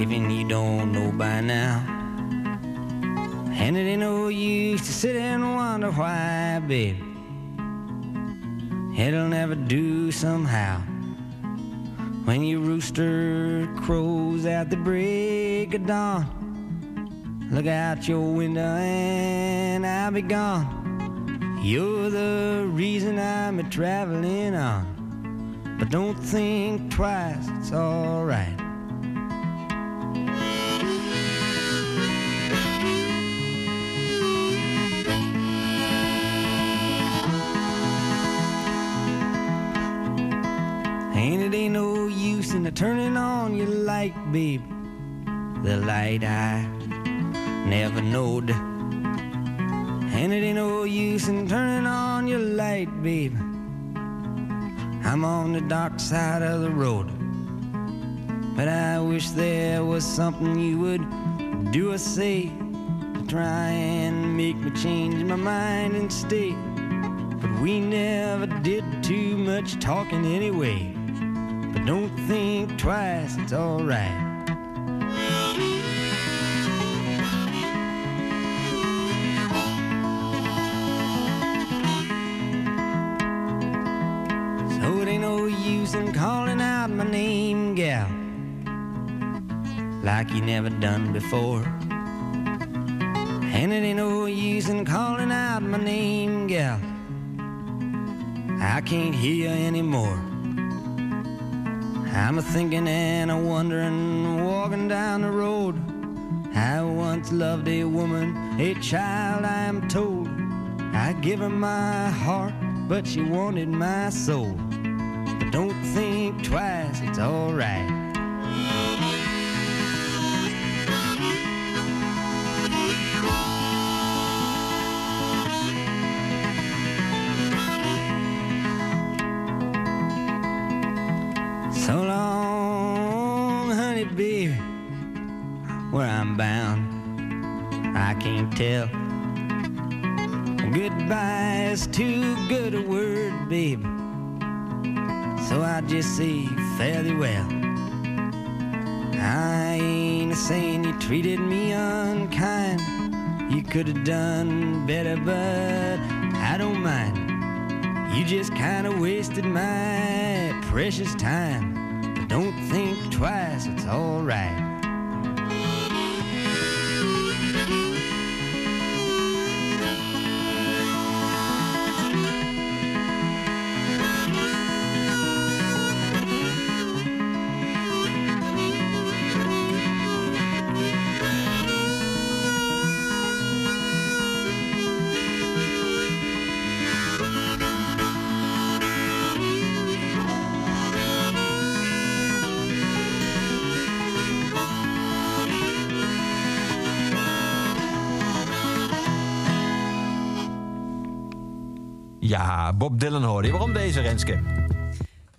Even you don't know by now. And it ain't no use to sit and wonder why, baby. It'll never do somehow. When your rooster crows at the break of dawn, look out your window and I'll be gone. You're the reason I'm a traveling on. But don't think twice, it's alright. And it ain't no use in turning on your light, babe. The light I never knowed. And it ain't no use in turning on your light, babe. I'm on the dark side of the road. But I wish there was something you would do or say to try and make me change my mind and stay. But we never did too much talking anyway. But don't think twice, it's alright. Like you never done before. And it ain't no use in calling out my name, gal. I can't hear you anymore. I'm a thinking and a wondering, walking down the road. I once loved a woman, a child, I am told. I give her my heart, but she wanted my soul. But don't think twice, it's alright. Where I'm bound, I can't tell. Goodbye is too good a word, baby. So I just say fairly well. I ain't a saying you treated me unkind. You could have done better, but I don't mind. You just kind of wasted my precious time. But don't think twice, it's alright. Ja, Bob Dylan hoorde je. Waarom deze, Renske?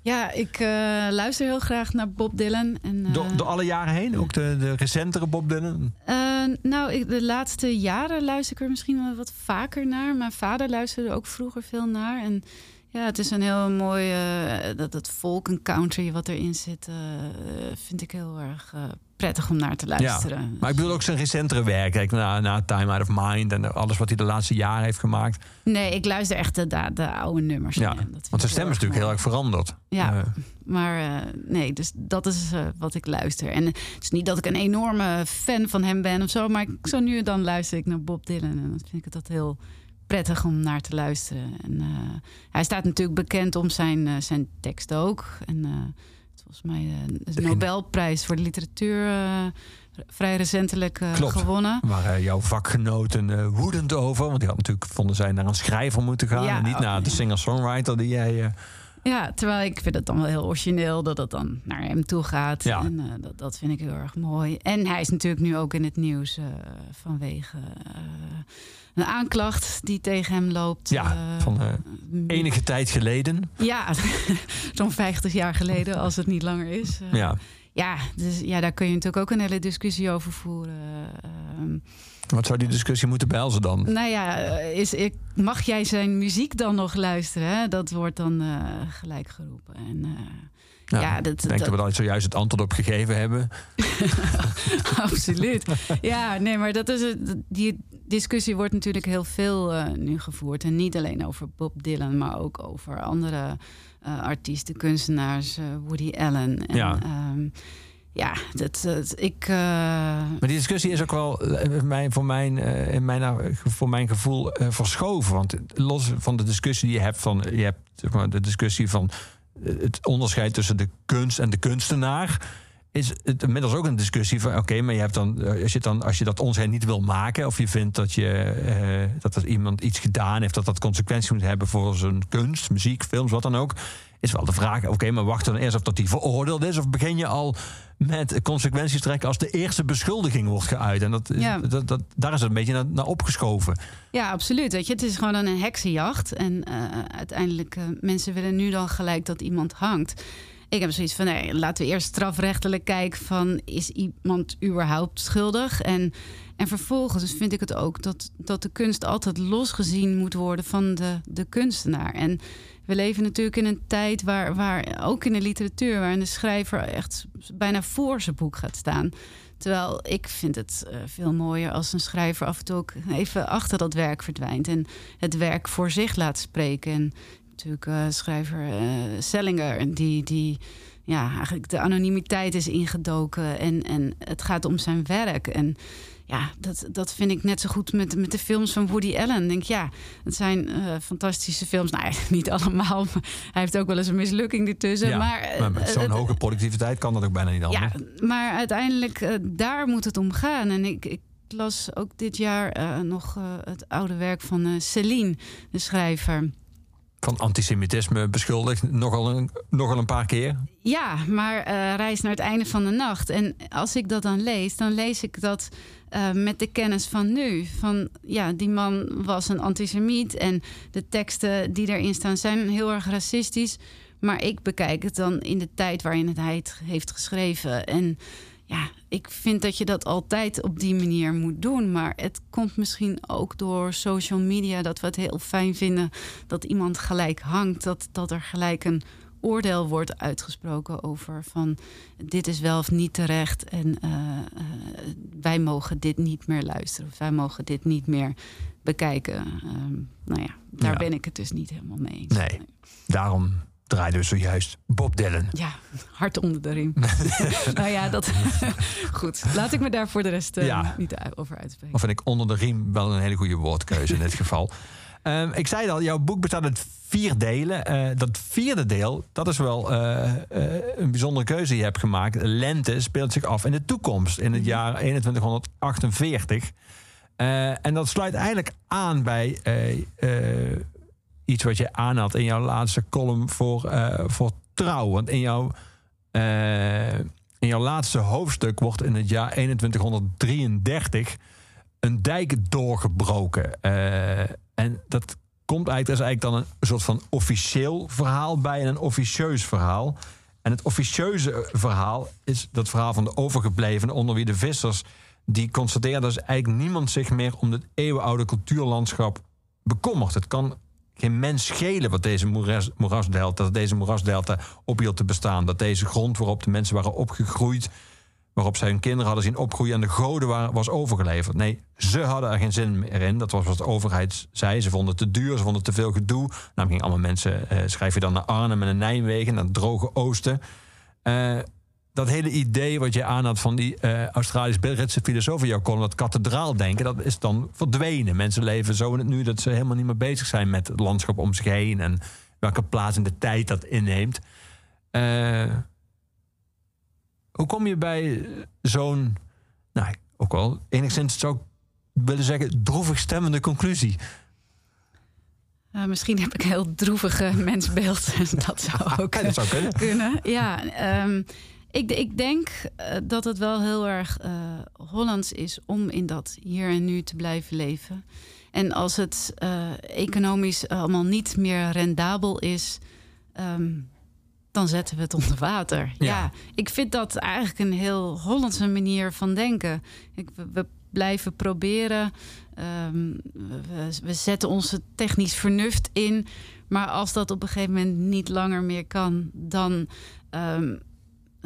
Ja, ik eh, luister heel graag naar Bob Dylan. En, Door, door alle jaren heen? Ook de, de recentere Bob Dylan? eh, nou, ik, de laatste jaren luister ik er misschien wel wat vaker naar. Mijn vader luisterde ook vroeger veel naar. En ja, het is een heel mooi... eh, dat, dat folk en country wat erin zit... eh, vind ik heel erg eh, prettig om naar te luisteren. Ja, maar ik bedoel ook zijn recentere werk. Kijk, na, na Time Out of Mind en alles wat hij de laatste jaren heeft gemaakt. Nee, ik luister echt de, de, de oude nummers. Ja, naar. Dat want zijn stem is natuurlijk heel erg veranderd. Ja, maar nee, dus dat is wat ik luister. En het is niet dat ik een enorme fan van hem ben of zo, maar ik, zo nu en dan luister ik naar Bob Dylan en dan vind ik het heel prettig om naar te luisteren. En, eh, hij staat natuurlijk bekend om zijn, eh, zijn tekst ook. En eh, volgens mij de Nobelprijs voor de literatuur vrij recentelijk Klopt. gewonnen. waren jouw vakgenoten eh, woedend over. Want die had natuurlijk, vonden zij, naar een schrijver moeten gaan. Ja, en niet oh, naar de singer-songwriter die jij... Ja, terwijl ik vind het dan wel heel origineel dat het dan naar hem toe gaat. Ja. En eh, dat, dat vind ik heel erg mooi. En hij is natuurlijk nu ook in het nieuws eh, vanwege eh, een aanklacht die tegen hem loopt. ja, van enige tijd geleden. Ja, [LAUGHS] zo'n 50 jaar geleden, als het niet langer is. Ja. ja, dus ja, daar kun je natuurlijk ook een hele discussie over voeren. Ehm, Wat zou die discussie moeten behelzen dan? nou ja, eh, is, ik, mag jij zijn muziek dan nog luisteren? Hè? Dat wordt dan eh, gelijk geroepen. En, Nou, ja, ik dat, denk dat, we daar zojuist het antwoord op gegeven hebben. [LAUGHS] Absoluut. Ja, nee, maar dat is het. Die discussie wordt natuurlijk heel veel uh, nu gevoerd. En niet alleen over Bob Dylan, maar ook over andere uh, artiesten, kunstenaars, uh, Woody Allen. En, ja. Um, ja, dat, ik. Maar die discussie is ook wel mijn, voor, mijn, in mijn, voor mijn gevoel verschoven. Want los van de discussie die je hebt van. Je hebt zeg maar, de discussie van het onderscheid tussen de kunst en de kunstenaar is het inmiddels ook een discussie van oké, maar je hebt dan als je dan als je dat onderscheid niet wil maken of je vindt dat je dat er iemand iets gedaan heeft dat dat consequenties moet hebben voor zijn kunst, muziek, films, wat dan ook, is wel de vraag oké, maar wacht dan eerst of dat hij veroordeeld is of begin je al met consequenties trekken als de eerste beschuldiging wordt geuit en dat, ja. dat, dat daar is het een beetje naar, naar, opgeschoven. Ja, absoluut. Weet je, het is gewoon een heksenjacht en uh, uiteindelijk uh, mensen willen nu dan gelijk dat iemand hangt. Ik heb zoiets van, nee, laten we eerst strafrechtelijk kijken van... is iemand überhaupt schuldig? En, en vervolgens vind ik het ook dat, dat de kunst altijd losgezien moet worden van de, de kunstenaar. En we leven natuurlijk in een tijd waar, waar ook in de literatuur... waarin de schrijver echt bijna voor zijn boek gaat staan... Terwijl ik vind het uh, veel mooier als een schrijver af en toe ook even achter dat werk verdwijnt. En het werk voor zich laat spreken. En natuurlijk uh, schrijver uh, Sellinger, die, die ja, eigenlijk de anonimiteit is ingedoken. En, en het gaat om zijn werk. En ja, dat, dat vind ik net zo goed met, met de films van Woody Allen. Ik denk, ja, het zijn uh, fantastische films. Nou, [LAUGHS] eigenlijk niet allemaal. Maar hij heeft ook wel eens een mislukking ertussen. Ja, maar, maar met zo'n hoge productiviteit kan dat ook bijna niet anders. Ja, maar uiteindelijk, daar moet het om gaan. En ik, ik las ook dit jaar nog het oude werk van Celine, de schrijver van antisemitisme beschuldigd, nogal een, nogal een paar keer. Ja, maar uh, reis naar het einde van de nacht. En als ik dat dan lees, dan lees ik dat uh, met de kennis van nu. Van ja, die man was een antisemiet en de teksten die erin staan zijn heel erg racistisch. Maar ik bekijk het dan in de tijd waarin hij het heeft geschreven. En ja, ik vind dat je dat altijd op die manier moet doen. Maar het komt misschien ook door social media dat we het heel fijn vinden dat iemand gelijk hangt. Dat, dat er gelijk een oordeel wordt uitgesproken over van dit is wel of niet terecht. En uh, uh, wij mogen dit niet meer luisteren. Of wij mogen dit niet meer bekijken. Um, nou ja, daar ja. ben ik het dus niet helemaal mee eens. Nee, daarom draaiden we zojuist Bob Dylan. Ja, hard onder de riem. [LAUGHS] nou ja, dat... [LAUGHS] Goed, laat ik me daar voor de rest uh, ja. niet over uitspreken. Of vind ik onder de riem wel een hele goede woordkeuze in dit [LAUGHS] geval. Um, ik zei al, jouw boek bestaat uit vier delen. Uh, dat vierde deel, dat is wel uh, een bijzondere keuze die je hebt gemaakt. Lente speelt zich af in de toekomst, in het jaar 2148. en dat sluit eigenlijk aan bij iets wat je aanhaalt in jouw laatste column voor, uh, voor Trouw. Want in jouw, uh, in jouw laatste hoofdstuk wordt in het jaar 2133 een dijk doorgebroken. Uh, en dat komt eigenlijk, is eigenlijk dan een soort van officieel verhaal bij en een officieus verhaal. En het officieuze verhaal is dat verhaal van de overgeblevenen, onder wie de vissers, die constateren dat eigenlijk niemand zich meer om het eeuwenoude cultuurlandschap bekommert. Het kan geen mens schelen wat deze moeras, moerasdelta, dat deze moerasdelta ophield te bestaan. Dat deze grond waarop de mensen waren opgegroeid, waarop zij hun kinderen hadden zien opgroeien en de goden waren, was overgeleverd. Nee, ze hadden er geen zin meer in. Dat was wat de overheid zei. Ze vonden het te duur, ze vonden het te veel gedoe. Nou, gingen allemaal mensen, uh, schrijf je dan naar Arnhem en naar Nijmegen, naar het droge oosten. Uh, dat hele idee wat je aanhad van die uh, Australisch-Britse filosoof in jouw column, dat kathedraaldenken, dat is dan verdwenen. Mensen leven zo in het nu dat ze helemaal niet meer bezig zijn met het landschap om zich heen en welke plaats in de tijd dat inneemt. Uh, hoe kom je bij zo'n, nou, ook wel enigszins zou ik willen zeggen, droevig stemmende conclusie? Uh, misschien heb ik een heel droevige mensbeeld. dat zou [LAUGHS] ook dat zou kunnen. kunnen. Ja, um, ik, ik, denk uh, dat het wel heel erg uh, Hollands is om in dat hier en nu te blijven leven. En als het uh, economisch allemaal niet meer rendabel is, um, dan zetten we het onder water. Ja. ja. ik vind dat eigenlijk een heel Hollandse manier van denken. Ik, we, we blijven proberen. Ehm, we, we zetten onze technisch vernuft in. Maar als dat op een gegeven moment niet langer meer kan, dan ehm,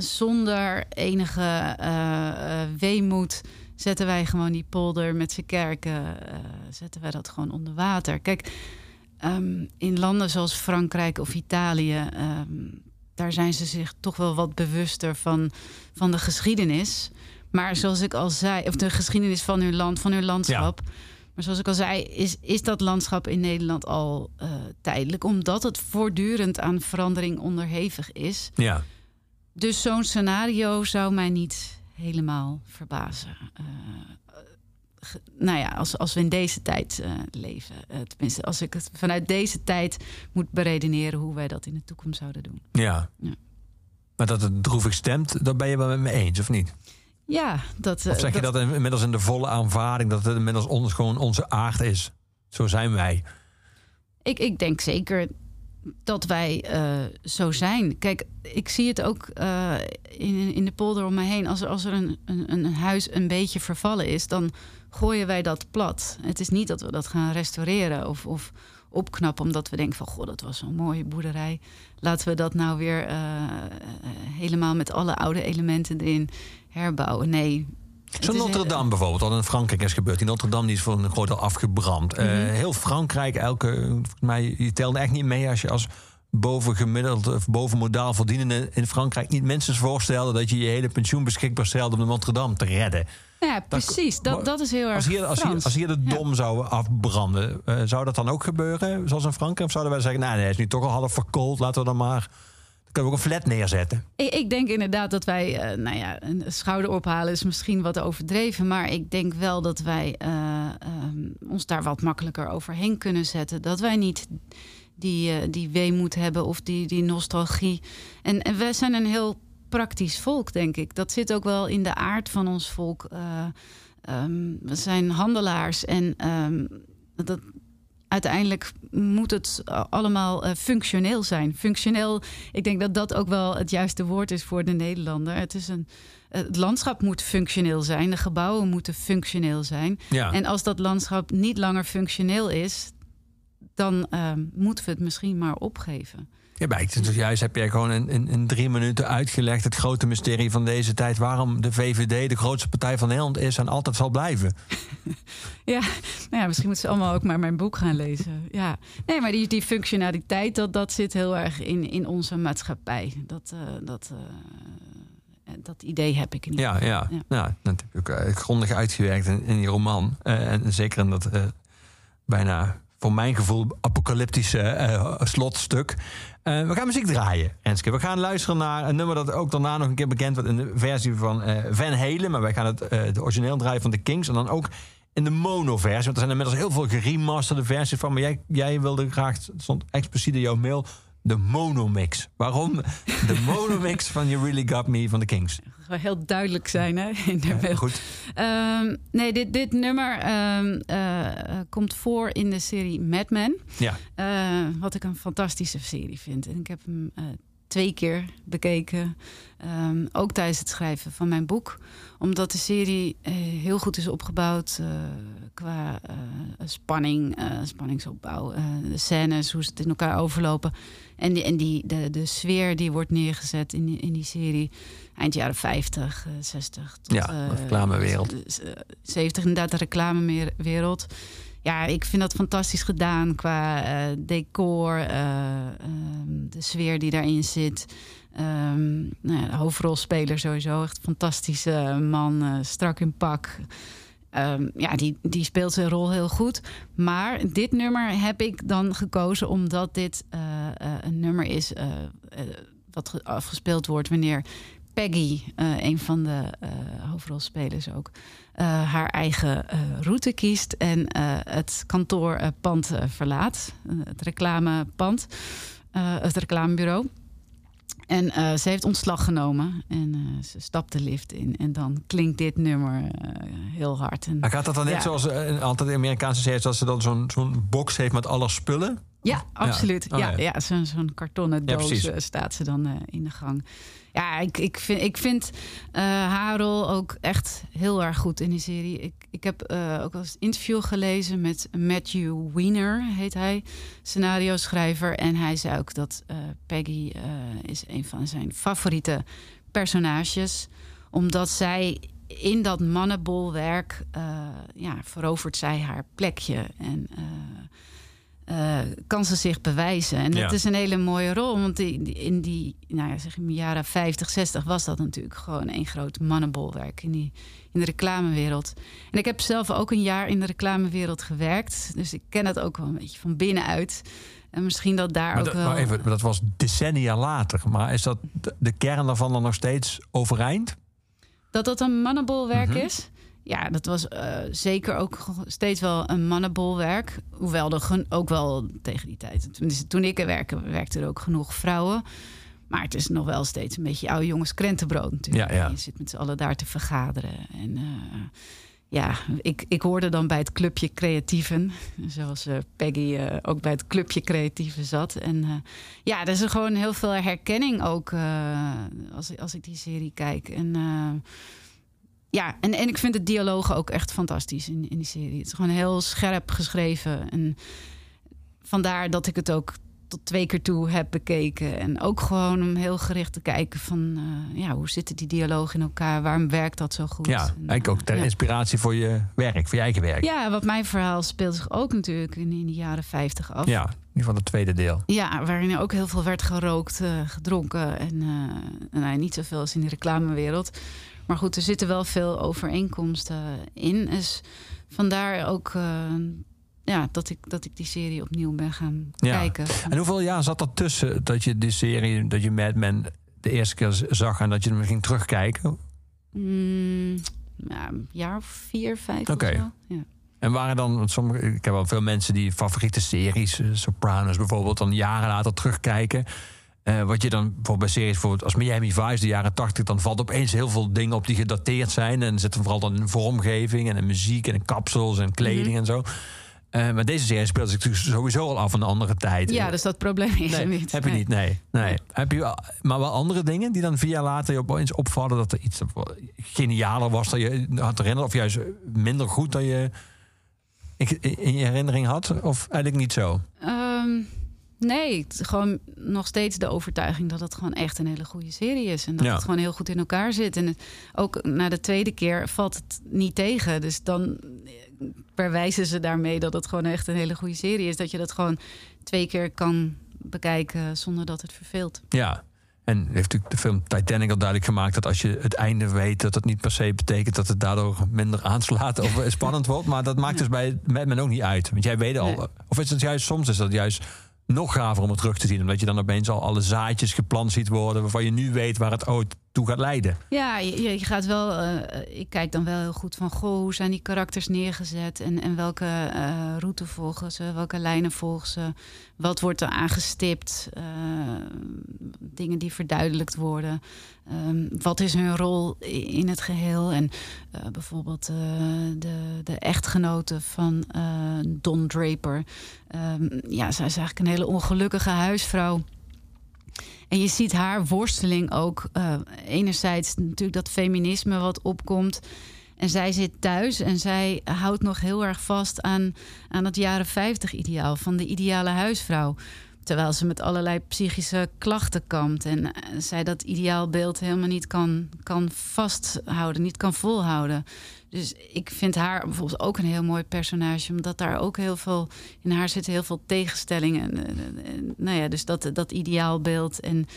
zonder enige uh, weemoed zetten wij gewoon die polder met zijn kerken, uh, zetten wij dat gewoon onder water. Kijk, um, in landen zoals Frankrijk of Italië, um, daar zijn ze zich toch wel wat bewuster van, van de geschiedenis. Maar zoals ik al zei, of de geschiedenis van hun land, van hun landschap. Ja. Maar zoals ik al zei, is, is dat landschap in Nederland al uh, tijdelijk, omdat het voortdurend aan verandering onderhevig is. Ja. Dus zo'n scenario zou mij niet helemaal verbazen. Uh, nou ja, als, als we in deze tijd uh, leven. Uh, tenminste, als ik het vanuit deze tijd moet beredeneren hoe wij dat in de toekomst zouden doen. Ja. ja. Maar dat het droevig stemt, dat ben je wel met me eens, of niet? Ja, dat. Of zeg je dat, dat inmiddels in de volle aanvaarding dat het inmiddels ons, gewoon onze aard is? Zo zijn wij. Ik, ik denk zeker dat wij uh, zo zijn. Kijk, ik zie het ook uh, in, in de polder om me heen. Als er, als er een, een, een, huis een beetje vervallen is, dan gooien wij dat plat. Het is niet dat we dat gaan restaureren of, of opknappen, omdat we denken van goh, dat was zo'n mooie boerderij. Laten we dat nou weer uh, helemaal met alle oude elementen erin herbouwen. Nee, Zo'n Notre Dame bijvoorbeeld, wat in Frankrijk is gebeurd. Die Notre Dame die is voor een groot deel afgebrand. Mm -hmm. uh, heel Frankrijk, elke, mij, je telde echt niet mee als je als bovengemiddeld of bovenmodaal verdienende in Frankrijk niet mensen voorstelde dat je je hele pensioen beschikbaar stelde om de Notre Dame te redden. Ja, precies. Dat, dat is heel erg. Als hier, als hier, als hier de dom ja. zou afbranden, uh, zou dat dan ook gebeuren, zoals in Frankrijk? Of zouden wij zeggen, nou, nee, hij is nu toch al half verkoold, laten we dan maar kunnen we ook een flat neerzetten. Ik, ik denk inderdaad dat wij, uh, nou ja, een schouder ophalen is misschien wat overdreven. Maar ik denk wel dat wij uh, um, ons daar wat makkelijker overheen kunnen zetten. Dat wij niet die, uh, die weemoed hebben of die, die nostalgie. En, en wij zijn een heel praktisch volk, denk ik. Dat zit ook wel in de aard van ons volk. Um, we zijn handelaars en um, dat, uiteindelijk moet het allemaal uh, functioneel zijn. Functioneel, ik denk dat dat ook wel het juiste woord is voor de Nederlander. Het, is een, het landschap moet functioneel zijn, de gebouwen moeten functioneel zijn. Ja. En als dat landschap niet langer functioneel is, dan uh, moeten we het misschien maar opgeven. Ja, bij dus juist heb jij gewoon in, in, in, drie minuten uitgelegd het grote mysterie van deze tijd. Waarom de VVD de grootste partij van Nederland is en altijd zal blijven. [LAUGHS] ja, nou ja, misschien moeten ze allemaal ook maar mijn boek gaan lezen. Ja, nee, maar die, die functionaliteit, dat, dat zit heel erg in, in onze maatschappij. Dat, uh, dat, uh, dat idee heb ik niet. Ja, ja. ja. Nou, dat heb je ook uh, grondig uitgewerkt in, in je roman. en zeker in dat bijna voor mijn gevoel apocalyptische uh, slotstuk. Uh, we gaan muziek draaien, Renske. We gaan luisteren naar een nummer dat ook daarna nog een keer bekend wordt in de versie van uh, Van Halen. Maar wij gaan het, uh, het origineel draaien van de Kings. En dan ook in de mono-versie. Want er zijn inmiddels heel veel geremasterde versies van. Maar jij, jij wilde graag, het stond expliciet in jouw mail, de monomix. Waarom de [LAUGHS] monomix van You Really Got Me van de Kings? heel duidelijk zijn hè, in de ja, goed. Um, nee, dit, dit nummer um, uh, komt voor in de serie Mad Men. Ja. Uh, wat ik een fantastische serie vind. En ik heb hem uh, twee keer bekeken. Um, ook tijdens het schrijven van mijn boek. Omdat de serie heel goed is opgebouwd qua spanning, spanningsopbouw. de scènes, hoe ze het in elkaar overlopen. En, die, en die, de, de sfeer die wordt neergezet in die, in die serie eind jaren 50, 60. Tot, ja, de reclamewereld. Uh, 70, inderdaad, de reclamewereld. Ja, ik vind dat fantastisch gedaan qua uh, decor, uh, de sfeer die daarin zit. Um, nou ja, de hoofdrolspeler sowieso, echt fantastische man, strak in pak. Um, ja, die, die speelt zijn rol heel goed. Maar dit nummer heb ik dan gekozen omdat dit uh, uh, een nummer is uh, wat afgespeeld wordt wanneer Peggy, een van de hoofdrolspelers ook, haar eigen route kiest en het kantoorpand verlaat, het reclamepand, het reclamebureau. En uh, ze heeft ontslag genomen en uh, ze stapt de lift in. En dan klinkt dit nummer uh, heel hard. En, maar gaat dat dan net ja. zoals altijd de Amerikaanse series... dat ze dan zo'n zo'n box heeft met alle spullen? Ja, absoluut. Oh, ja, ja. ja. zo'n zo'n kartonnen doos eh, staat ze dan eh, in de gang. Ja, ik, ik vind, ik vind rol ook echt heel erg goed in die serie. Ik, ik heb eh, ook wel eens een interview gelezen met Matthew Weiner, heet hij, scenario schrijver. En hij zei ook dat eh, Peggy is een van zijn favoriete personages. Omdat zij in dat mannenbolwerk, ja, verovert zij haar plekje. En eh, kan ze zich bewijzen. En Ja. dat is een hele mooie rol. Want die, die- in die nou ja, zeg in de jaren 50, 60 was dat natuurlijk gewoon één groot mannenbolwerk in, die, in de reclamewereld. En ik heb zelf ook een jaar in de reclamewereld gewerkt. Dus ik ken het ook wel een beetje van binnenuit. En misschien dat daar Maar, ook dat, wel. maar even, maar dat was decennia later. Maar is dat de, de kern daarvan dan nog steeds overeind? Dat dat een mannenbolwerk Mhm. is? Ja, dat was eh, zeker ook steeds wel een mannenbolwerk. Hoewel er ook wel tegen die tijd... Tenminste, toen ik er werkte, werkten er ook genoeg vrouwen. Maar het is nog wel steeds een beetje oude jongens krentenbrood natuurlijk. Ja, ja. Je zit met z'n allen daar te vergaderen. En eh, ja, ik, ik hoorde dan bij het clubje creatieven. [LAUGHS] Zoals eh, Peggy ook bij het clubje creatieven zat. En ja, er is er gewoon heel veel herkenning ook als, als ik die serie kijk. En ja, en, en ik vind de dialogen ook echt fantastisch in, in die serie. Het is gewoon heel scherp geschreven. En vandaar dat ik het ook tot twee keer toe heb bekeken. En ook gewoon om heel gericht te kijken van... eh, ja, hoe zitten die dialogen in elkaar? Waarom werkt dat zo goed? Ja, En, eigenlijk ook ter ja. inspiratie voor je werk, voor je eigen werk. Ja, want mijn verhaal speelt zich ook natuurlijk in, in de jaren 50 af. Ja, in ieder geval het tweede deel. Ja, waarin er ook heel veel werd gerookt, eh, gedronken. En eh, nou, niet zoveel als in de reclamewereld. Maar goed, er zitten wel veel overeenkomsten in. Dus vandaar ook eh, ja, dat, ik, dat ik die serie opnieuw ben gaan Ja. kijken. En hoeveel jaar zat er tussen dat je die serie, dat je Mad Men de eerste keer zag en dat je hem ging terugkijken? Mm, ja, een jaar of vier, vijf Oké. of zo. Ja. En waren dan, sommige, ik heb wel veel mensen die favoriete series, eh, Sopranos bijvoorbeeld, dan jaren later terugkijken. Eh, wat je dan bijvoorbeeld bij series bijvoorbeeld als Miami Vice, de jaren 80, dan valt opeens heel veel dingen op die gedateerd zijn. En zitten vooral dan in vormgeving en in muziek en in kapsels en kleding Mhm. en zo. Eh, maar deze serie speelt zich natuurlijk sowieso al af van een andere tijd. ja, dus dat probleem is nee, er niet. heb je Nee. niet, nee. nee. Heb je maar wel andere dingen die dan vier jaar later je opeens opvallen dat er iets genialer was dan je had herinnerd, of juist minder goed dan je in je herinnering had? Of eigenlijk niet zo? Ehm, nee, het gewoon nog steeds de overtuiging dat het gewoon echt een hele goede serie is. En dat Ja. het gewoon heel goed in elkaar zit. En het- ook na de tweede keer valt het niet tegen. Dus dan eh, verwijzen ze daarmee dat het gewoon echt een hele goede serie is. Dat je dat gewoon twee keer kan bekijken zonder dat het verveelt. Ja. En heeft natuurlijk de film Titanic al duidelijk gemaakt dat als je het einde weet, dat het niet per se betekent dat het daardoor minder aanslaat of [LAUGHS] spannend wordt. Maar dat maakt dus bij Mad Men ook niet uit. Want jij weet al. Nee. Of is het juist soms is dat juist nog gaver om het terug te zien. Omdat je dan opeens al alle zaadjes geplant ziet worden. waarvan je nu weet waar het ooit toe gaat leiden. Ja, je, je gaat wel. eh, ik kijk dan wel heel goed van. Goh, hoe zijn die karakters neergezet? En, en welke eh, route volgen ze? Welke lijnen volgen ze? Wat wordt er aangestipt? Eh, dingen die verduidelijkt worden. Ehm, wat is hun rol in het geheel? En bijvoorbeeld de, de echtgenote van Don Draper. Ehm, ja, zij is eigenlijk een hele ongelukkige huisvrouw. En je ziet haar worsteling ook. eh, enerzijds natuurlijk dat feminisme wat opkomt. En zij zit thuis en zij houdt nog heel erg vast aan, aan het jaren 50 ideaal van de ideale huisvrouw. Terwijl ze met allerlei psychische klachten kampt. En eh, zij dat ideaalbeeld helemaal niet kan, kan vasthouden, niet kan volhouden. Dus ik vind haar bijvoorbeeld ook een heel mooi personage. Omdat daar ook heel veel... In haar zitten heel veel tegenstellingen. En, en, nou ja, dus dat, dat ideaalbeeld. En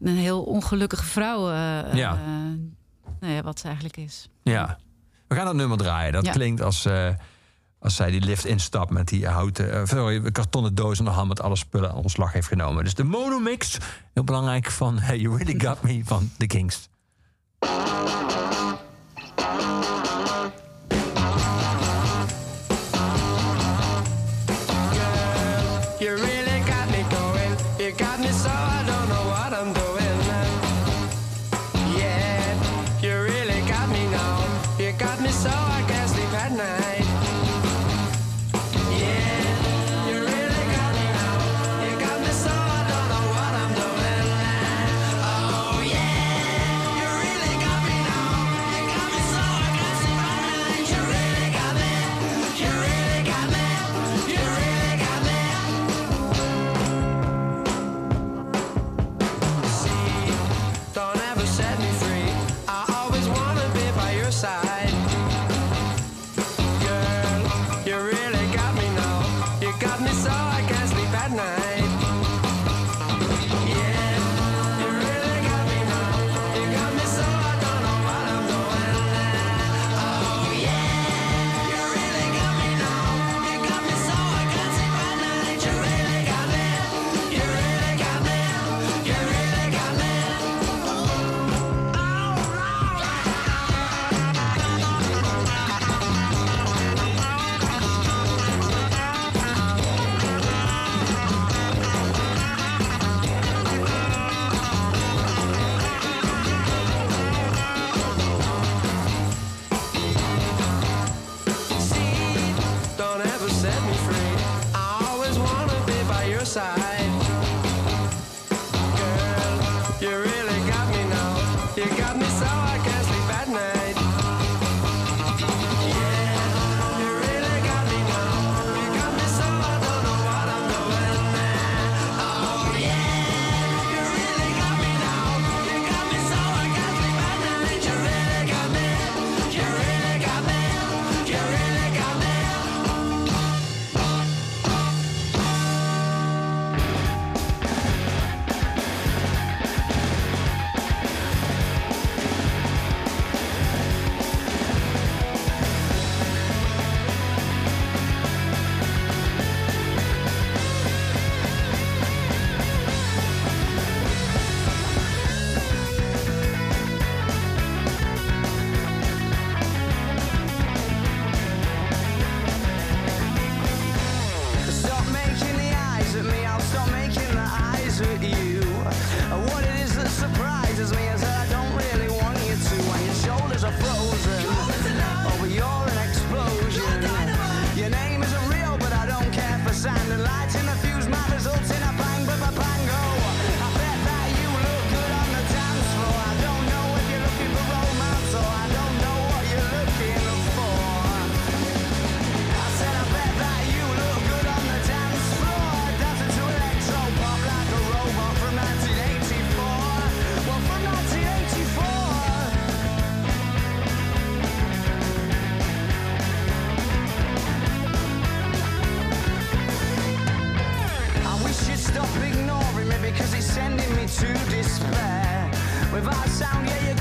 een heel ongelukkige vrouw. eh, Ja. eh, nou ja, wat ze eigenlijk is. Ja. We gaan dat nummer draaien. Dat Ja. klinkt als, eh, als zij die lift instapt met die houten, sorry, kartonnen doos in de hand met alle spullen aan ontslag heeft genomen. Dus de monomix, heel belangrijk van Hey, You Really Got Me van The Kings.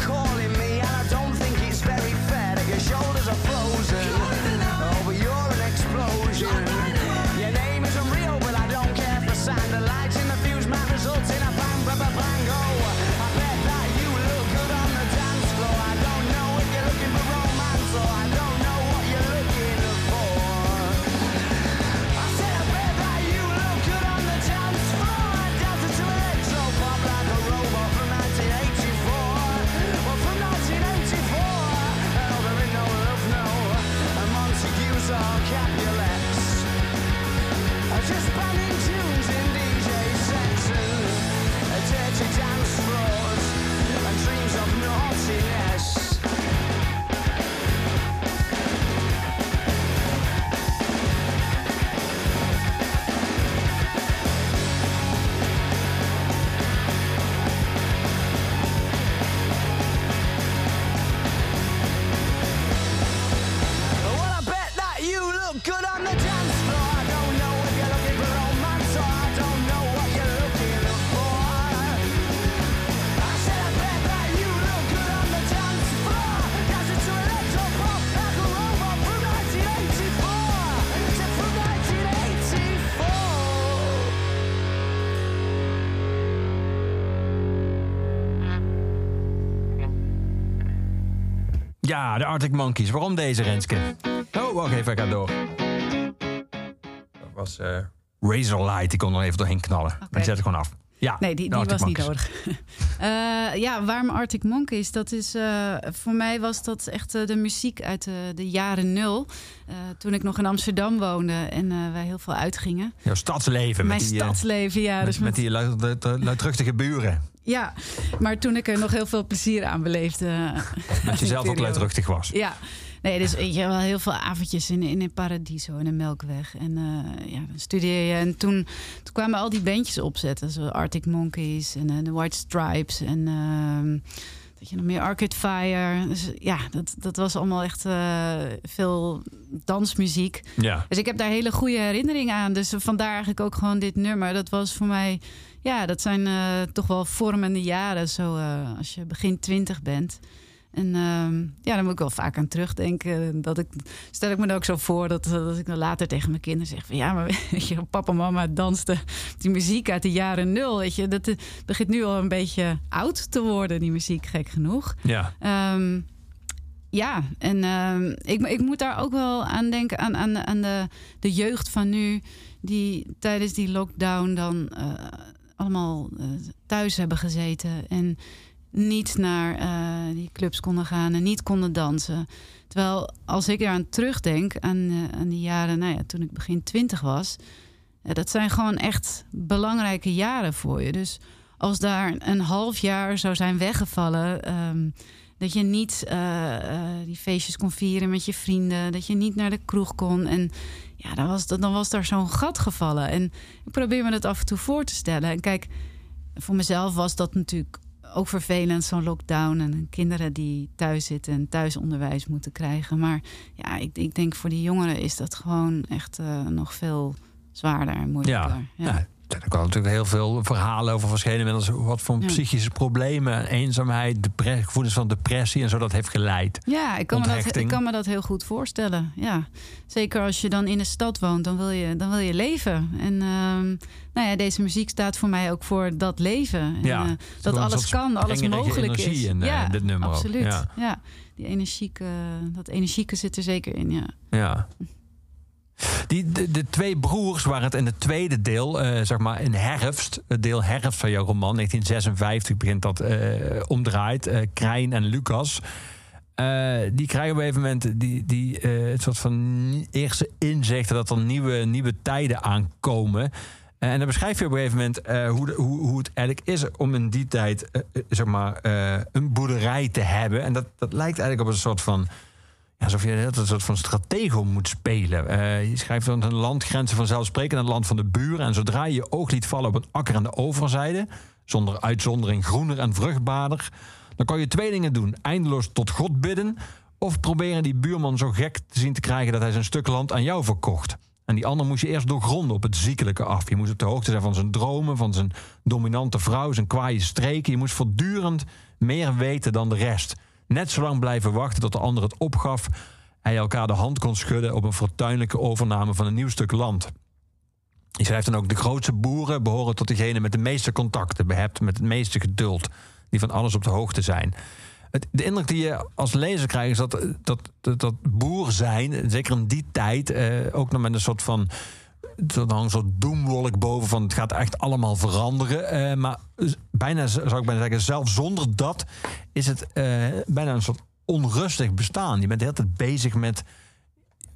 Calling Ja, de Arctic Monkeys. Waarom deze, Renske? Oh, wacht even, ik ga door. Dat was eh Razorlight. Die kon er even doorheen knallen. Maar ik zet het gewoon af. Ja, Nee, die, die Arctic was niet Monkeys. nodig. [LAUGHS] Eh, ja, waarom Arctic Monkeys? Dat is, eh, voor mij was dat echt de muziek uit de, de jaren nul. Eh, toen ik nog in Amsterdam woonde en eh, wij heel veel uitgingen. Jouw stadsleven. Mijn met die, stadsleven, ja. met, dus met die luid- luid- luidruchtige buren. Ja, maar toen ik er nog heel veel plezier aan beleefde. Dat je zelf [LAUGHS] ook luidruchtig was. Ja, nee, dus je wel heel veel avondjes in, in een Paradiso en een Melkweg. En eh, ja, dan studeer je. En toen, toen kwamen al die bandjes opzetten. Zo Arctic Monkeys en eh, de White Stripes en ehm je nog meer Arcade Fire. Dus ja, dat, dat was allemaal echt eh, veel dansmuziek. Ja. Dus ik heb daar hele goede herinneringen aan. Dus vandaar eigenlijk ook gewoon dit nummer. Dat was voor mij, ja, dat zijn eh, toch wel vormende jaren. Zo eh, als je begin twintig bent. En ehm, ja, daar moet ik wel vaak aan terugdenken. Dat ik, stel ik me dan ook zo voor dat, dat ik dan later tegen mijn kinderen zeg: van ja, maar [LAUGHS] weet je, papa en mama dansten die muziek uit de jaren nul. Weet je, dat eh, begint nu al een beetje oud te worden, die muziek, gek genoeg. Ja. Ehm, ja, en ehm, ik, ik moet daar ook wel aan denken, aan, aan, aan de, de jeugd van nu, die tijdens die lockdown dan eh, allemaal eh, thuis hebben gezeten en niet naar eh, die clubs konden gaan en niet konden dansen. Terwijl als ik eraan terugdenk, aan, eh, aan die jaren, nou ja, toen ik begin twintig was, ja, dat zijn gewoon echt belangrijke jaren voor je. Dus als daar een half jaar zou zijn weggevallen. ehm, dat je niet eh, eh, die feestjes kon vieren met je vrienden. Dat je niet naar de kroeg kon. En ja, dan was, dan was daar zo'n gat gevallen. En ik probeer me dat af en toe voor te stellen. En kijk, voor mezelf was dat natuurlijk ook vervelend, zo'n lockdown. En kinderen die thuis zitten en thuisonderwijs moeten krijgen. Maar ja, ik, ik denk voor die jongeren is dat gewoon echt eh, nog veel zwaarder en moeilijker. Ja, Ja. ja. Er kwamen natuurlijk heel veel verhalen over verschenen. Inmiddels wat voor Ja. psychische problemen, eenzaamheid, gevoelens van depressie en zo dat heeft geleid. Ja, ik kan, me dat, ik kan me dat heel goed voorstellen. Ja. Zeker als je dan in de stad woont, dan wil je, dan wil je leven. En ehm, nou ja, deze muziek staat voor mij ook voor dat leven. En, Ja, eh, dat alles kan, alles mogelijk energie is. in, eh, ja, dit nummer ook. absoluut. Ja. Ja. die energieke, dat energieke zit er zeker in, ja. Ja. Die, de, twee broers waren het in het tweede deel, eh, zeg maar in herfst, het deel herfst van jouw roman, 1956 begint dat eh, omdraait, eh Krijn en Lucas. Die krijgen op een gegeven moment die, die, het soort van eerste inzichten dat er nieuwe, nieuwe tijden aankomen. En dan beschrijf je op een gegeven moment hoe, hoe, hoe het eigenlijk is om in die tijd zeg maar, een boerderij te hebben. En dat, dat lijkt eigenlijk op een soort van alsof je tijd een soort van stratego moet spelen. Eh, je schrijft dan een landgrenzen vanzelfsprekend aan het land van de buren. En zodra je je oog liet vallen op een akker aan de overzijde, zonder uitzondering groener en vruchtbaarder, dan kan je twee dingen doen: eindeloos tot God bidden, of proberen die buurman zo gek te zien te krijgen dat hij zijn stuk land aan jou verkocht. En die ander moest je eerst doorgronden op het ziekelijke af. Je moest op de hoogte zijn van zijn dromen, van zijn dominante vrouw, zijn kwaaie streken. Je moest voortdurend meer weten dan de rest. Net zo lang blijven wachten tot de ander het opgaf. Hij elkaar de hand kon schudden op een fortuinlijke overname van een nieuw stuk land. Je schrijft dan ook: de grootste boeren behoren tot degene met de meeste contacten, behept met het meeste geduld, die van alles op de hoogte zijn. De indruk die je als lezer krijgt is dat, dat, dat, dat boer zijn, zeker in die tijd, eh, ook nog met een soort van er hangt soort doemwolk boven van het gaat echt allemaal veranderen. Eh, maar bijna, zou ik bijna zeggen, zelfs zonder dat is het eh, bijna een soort onrustig bestaan. Je bent de hele tijd bezig met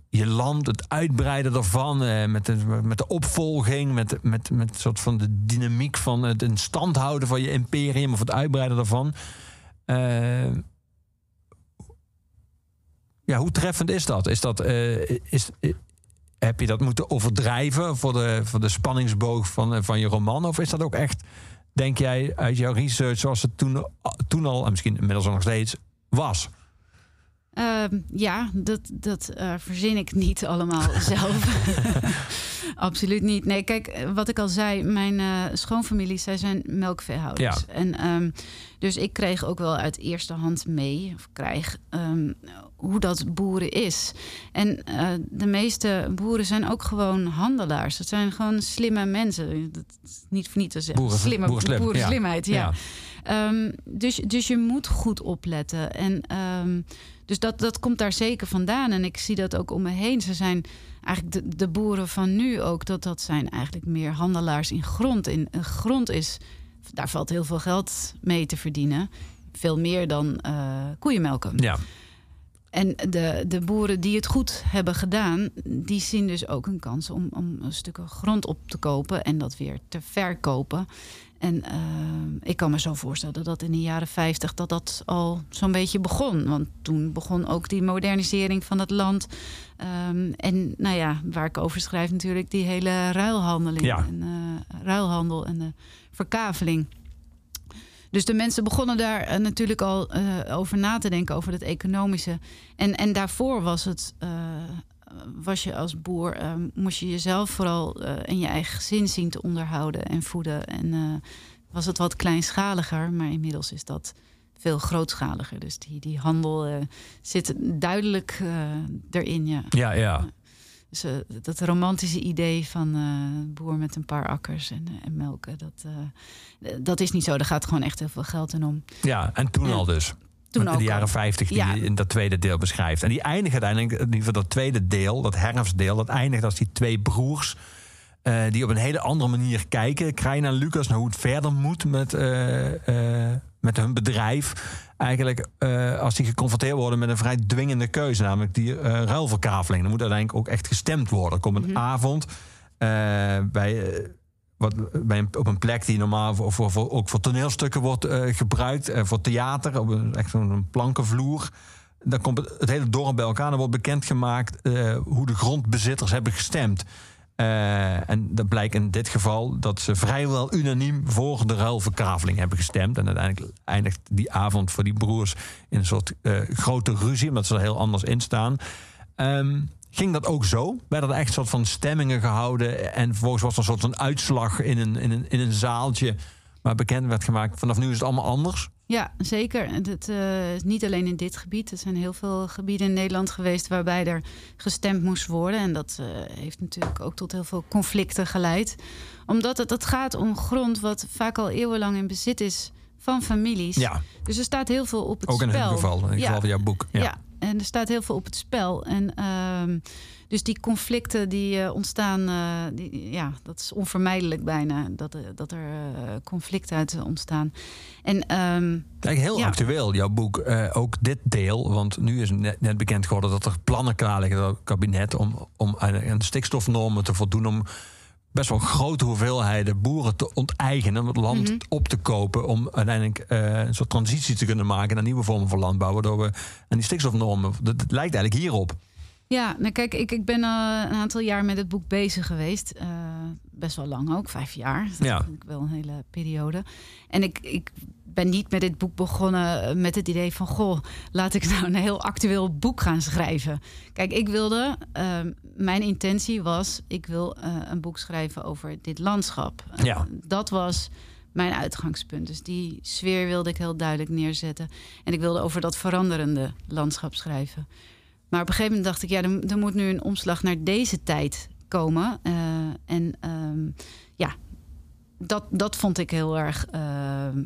je land, het uitbreiden daarvan, eh, met, de, met de opvolging, met, met, met soort van de dynamiek van het in stand houden van je imperium of het uitbreiden daarvan. Ja, hoe treffend is dat? Is dat is, heb je dat moeten overdrijven voor de, voor de spanningsboog van, eh, van je roman? Of is dat ook echt, denk jij, uit jouw research zoals het toen, toen al, en misschien inmiddels nog steeds, was? Ehm, ja, dat, dat eh, verzin ik niet allemaal [LAUGHS] zelf. [LAUGHS] Absoluut niet. Nee, kijk, wat ik al zei, mijn eh, schoonfamilie, zij zijn melkveehouders. Ja. En, ehm, dus ik kreeg ook wel uit eerste hand mee, of krijg, ehm, hoe dat boeren is. En eh, de meeste boeren zijn ook gewoon handelaars. Het zijn gewoon slimme mensen. Dat is niet voor te zeggen. Boeren- Slimme, boerenslim, ja. boerenslimheid, ja. Ja. Ehm, dus, dus je moet goed opletten. En ehm, dus dat, dat komt daar zeker vandaan. En ik zie dat ook om me heen. Ze zijn eigenlijk de, de boeren van nu ook. Dat, dat zijn eigenlijk meer handelaars in grond. In grond is, daar valt heel veel geld mee te verdienen. Veel meer dan eh koeienmelken. Ja, En de, de boeren die het goed hebben gedaan, die zien dus ook een kans om, om stukken grond op te kopen en dat weer te verkopen. En eh, ik kan me zo voorstellen dat in de jaren 50 dat dat al zo'n beetje begon. Want toen begon ook die modernisering van het land. Ehm, en nou ja, waar ik over schrijf natuurlijk, die hele ruilhandeling. Ja. En, eh, ruilhandel en de verkaveling. Dus de mensen begonnen daar eh, natuurlijk al eh, over na te denken, over het economische. En, en daarvoor was het, eh, was je als boer, moest je jezelf vooral in je eigen gezin zien te onderhouden en voeden. En was het wat kleinschaliger, maar inmiddels is dat veel grootschaliger. Dus die, die handel zit duidelijk erin, ja, ja. Dus dat romantische idee van eh, boer met een paar akkers en, eh, en melken, dat, eh, dat is niet zo. Daar gaat gewoon echt heel veel geld in om. ja en toen al dus. Toen in de jaren al. 50 die Ja. je in dat tweede deel beschrijft. En die eindigt uiteindelijk, in ieder geval dat tweede deel, dat herfstdeel, dat eindigt als die twee broers. Eh, die op een hele andere manier kijken. Krijn en Lucas naar hoe het verder moet met, eh, eh, met hun bedrijf. Eigenlijk als die geconfronteerd worden met een vrij dwingende keuze. Namelijk die ruilverkaveling. Dan moet uiteindelijk ook echt gestemd worden. Komt een avond eh, bij... wat, bij een, op een plek die normaal voor, voor, voor- ook voor toneelstukken wordt gebruikt, voor theater, op een, echt zo'n plankenvloer. Dan komt het, hele dorp bij elkaar. Dan wordt bekendgemaakt hoe de grondbezitters hebben gestemd. Eh, en dat blijkt in dit geval dat ze vrijwel unaniem voor de ruilverkaveling hebben gestemd. En uiteindelijk eindigt die avond voor die broers in een soort eh, grote ruzie, omdat ze er heel anders in staan. Ehm, ging dat ook zo? Werden er echt een soort van stemmingen gehouden? En vervolgens was er een soort van uitslag in een, in een, in een zaaltje waar bekend werd gemaakt. Vanaf nu is het allemaal anders. Ja, zeker. Het is niet alleen in dit gebied. Er zijn heel veel gebieden in Nederland geweest waarbij er gestemd moest worden. En dat eh, heeft natuurlijk ook tot heel veel conflicten geleid. Omdat het, het gaat om grond wat vaak al eeuwenlang in bezit is van families. Ja, Dus er staat heel veel op het ook in spel. het geval. In het Ja. geval van jouw boek. Ja. Ja. en er staat heel veel op het spel. En ehm, dus die conflicten die eh, ontstaan, eh, die, ja, dat is onvermijdelijk bijna. Dat, er- dat er eh, conflicten uit ontstaan. En ehm, Kijk, heel Ja. actueel, jouw boek. Eh, ook dit deel. Want nu is net, net bekend geworden dat er plannen klaar liggen door het kabinet om, om aan, aan stikstofnormen te voldoen. Om best wel grote hoeveelheden boeren te onteigenen. Om het land Mhm. op te kopen. Om uiteindelijk eh, een soort transitie te kunnen maken naar nieuwe vormen van landbouw. Waardoor we aan die stikstofnormen. Dat, dat lijkt eigenlijk hierop. Ja, nou kijk, ik, ik ben al een aantal jaar met het boek bezig geweest. Eh, best wel lang ook, vijf jaar. Dat Ja. vind ik wel een hele periode. En ik, ik ben niet met dit boek begonnen met het idee van... goh, laat ik nou een heel actueel boek gaan schrijven. Kijk, ik wilde... ehm, mijn intentie was, ik wil eh, een boek schrijven over dit landschap. Eh, Ja. dat was mijn uitgangspunt. Dus die sfeer wilde ik heel duidelijk neerzetten. En ik wilde over dat veranderende landschap schrijven. Maar op een gegeven moment dacht ik, ja, er, er moet nu een omslag naar deze tijd komen. Eh, en ehm, ja, dat, dat vond ik heel erg ehm,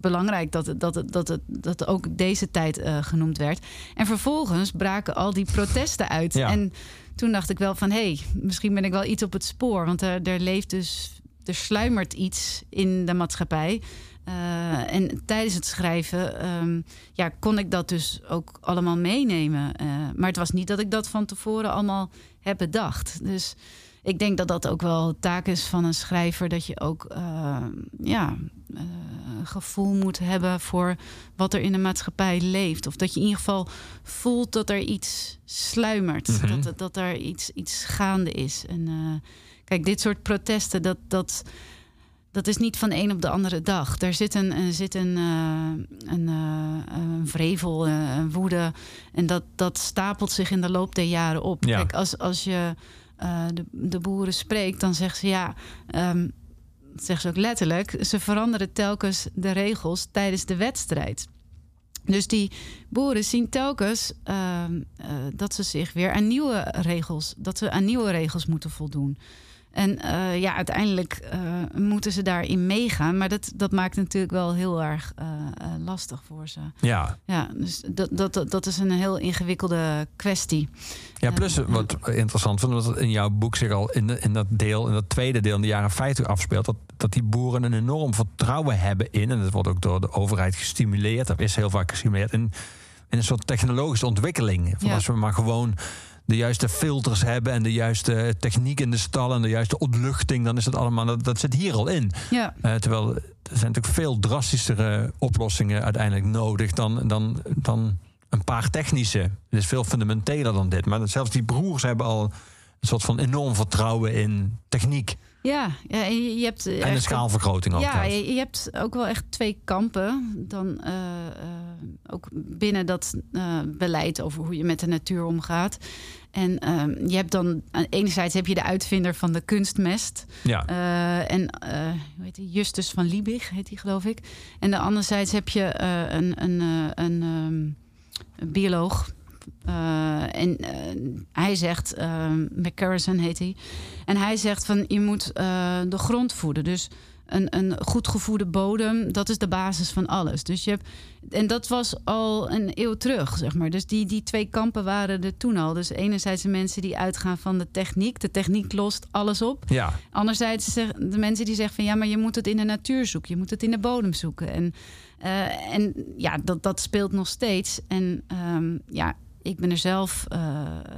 belangrijk, dat, het- dat, het- dat, het, dat ook deze tijd eh, genoemd werd. En vervolgens braken al die protesten uit. Ja. En toen dacht ik wel van, hé, hey, misschien ben ik wel iets op het spoor. Want er, er leeft dus, er sluimert iets in de maatschappij. Eh, en tijdens het schrijven ehm, ja, kon ik dat dus ook allemaal meenemen. Eh, maar het was niet dat ik dat van tevoren allemaal heb bedacht. Dus ik denk dat dat ook wel taak is van een schrijver. Dat je ook eh, ja, eh, een gevoel moet hebben voor wat er in de maatschappij leeft. Of dat je in ieder geval voelt dat er iets sluimert. Mhm. dat, dat, dat er iets, iets gaande is. En eh, kijk, dit soort protesten, dat. dat dat is niet van de een op de andere dag. Er zit een, er zit een, eh, een, eh, een vrevel, eh, een woede. En dat, dat stapelt zich in de loop der jaren op. Ja. Kijk, als, als je de, de boeren spreekt, dan zeggen ze ja. ehm, dat zeggen ze ook letterlijk. Ze veranderen telkens de regels tijdens de wedstrijd. Dus die boeren zien telkens ehm, eh, dat ze zich weer aan nieuwe regels, dat ze aan nieuwe regels moeten voldoen. En eh, ja, uiteindelijk eh, moeten ze daarin meegaan. Maar dat, dat maakt natuurlijk wel heel erg eh, lastig voor ze. Ja. Ja, dus dat, dat, dat, is een heel ingewikkelde kwestie. Ja, plus wat interessant vond, dat in jouw boek zich al in, de- in dat deel, in dat tweede deel in de jaren 50 afspeelt, dat, dat die boeren een enorm vertrouwen hebben in, en dat wordt ook door de overheid gestimuleerd, dat is heel vaak gestimuleerd, in, in een soort technologische ontwikkeling. Van Ja. Als we maar gewoon de juiste filters hebben en de juiste techniek in de stallen en de juiste ontluchting, dan is het allemaal, dat, dat zit hier al in. Ja, Eh, terwijl er zijn natuurlijk veel drastischere oplossingen uiteindelijk nodig dan, dan, dan een paar technische. Het is veel fundamenteler dan dit. Maar zelfs die broers hebben al een soort van enorm vertrouwen in techniek. Ja, ja en je, je hebt. En een schaalvergroting ook. Ja, je, je hebt ook wel echt twee kampen. Dan eh, eh, ook binnen dat eh, beleid over hoe je met de natuur omgaat. En ehm, je hebt dan eh, enerzijds heb je de uitvinder van de kunstmest. ja. Eh, en eh, hoe heet die? Justus van Liebig heet die, geloof ik. En de anderzijds heb je eh, een, een, eh, een, ehm, een bioloog. Eh, en eh, hij zegt, uh, McCarrison heet hij. En hij zegt van je moet eh, de grond voeden. Dus een, een goed gevoede bodem, dat is de basis van alles. Dus je hebt, en dat was al een eeuw terug, zeg maar. Dus die, die twee kampen waren er toen al. Dus enerzijds de mensen die uitgaan van de techniek. De techniek lost alles op. ja. Anderzijds de mensen die zeggen van ja, maar je moet het in de natuur zoeken, je moet het in de bodem zoeken. En, eh, en ja, dat, dat speelt nog steeds. En ehm, ja, ik ben er zelf eh, eh,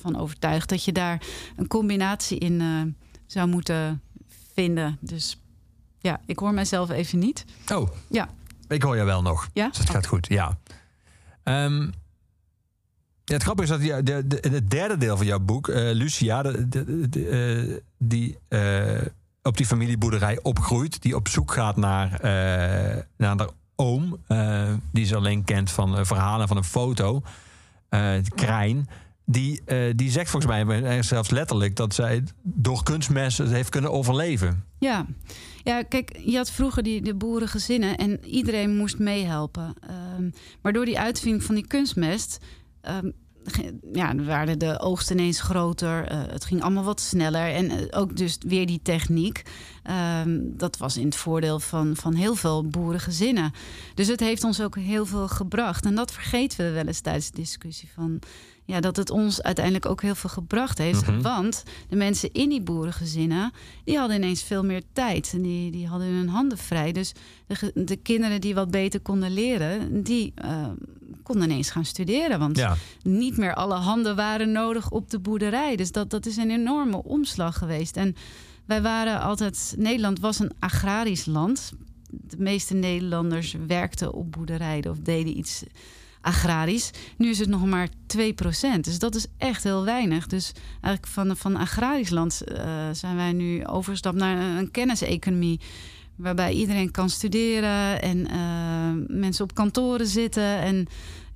van overtuigd dat je daar een combinatie in eh, zou moeten vinden. Dus ja, ik hoor mijzelf even niet. Oh, Ja. ik hoor je wel nog. Ja? Dus het gaat goed, ja. Ehm, ja, het grappige is dat je, de, het derde deel van jouw boek, Lucia, de, die op die familieboerderij opgroeit, die op zoek gaat naar, eh, naar haar oom, die ze alleen kent van verhalen van een foto, eh Krijn. Die, eh, die zegt volgens mij eh, zelfs letterlijk dat zij door kunstmest heeft kunnen overleven. Ja. ja, kijk, je had vroeger die, de boerengezinnen en iedereen moest meehelpen. Ehm, maar door die uitvinding van die kunstmest... ehm, ja, waren de oogsten ineens groter. eh, het ging allemaal wat sneller. En eh, ook dus weer die techniek. Ehm, dat was in het voordeel van, van heel veel boerengezinnen. Dus het heeft ons ook heel veel gebracht. En dat vergeten we wel eens tijdens de discussie van... Ja, dat het ons uiteindelijk ook heel veel gebracht heeft. Mhm. Want de mensen in die boerengezinnen... die hadden ineens veel meer tijd. En die, die hadden hun handen vrij. Dus de, kinderen die wat beter konden leren... die eh, konden ineens gaan studeren. Want Ja, niet meer alle handen waren nodig op de boerderij. Dus dat, dat is een enorme omslag geweest. En wij waren altijd... Nederland was een agrarisch land. De meeste Nederlanders werkten op boerderijen... of deden iets agrarisch. Nu is het nog maar 2% Dus dat is echt heel weinig. Dus eigenlijk van, van agrarisch land eh, zijn wij nu overgestapt naar een, een kenniseconomie... waarbij iedereen kan studeren en eh, mensen op kantoren zitten... en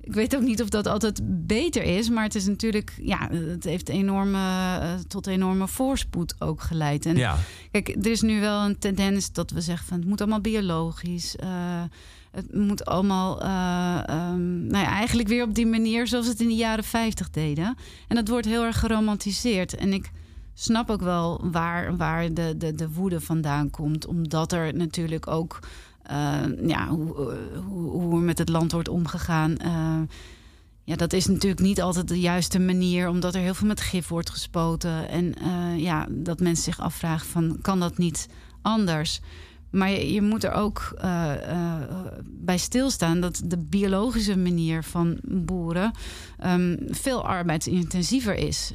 ik weet ook niet of dat altijd beter is, maar het is natuurlijk, ja, het heeft enorme, eh, tot enorme voorspoed ook geleid. En ja. kijk, er is nu wel een tendens dat we zeggen van het moet allemaal biologisch. eh, het moet allemaal, ehm, nou ja, eigenlijk weer op die manier zoals het in de jaren 50 deden. En dat wordt heel erg geromantiseerd. En ik snap ook wel waar, waar de, de, de woede vandaan komt, omdat er natuurlijk ook eh, ja, hoe, hoe, hoe er met het land wordt omgegaan. eh, ja, dat is natuurlijk niet altijd de juiste manier, omdat er heel veel met gif wordt gespoten. En eh, ja, dat mensen zich afvragen van, kan dat niet anders? Maar je, je moet er ook bij stilstaan dat de biologische manier van boeren ehm, veel arbeidsintensiever is.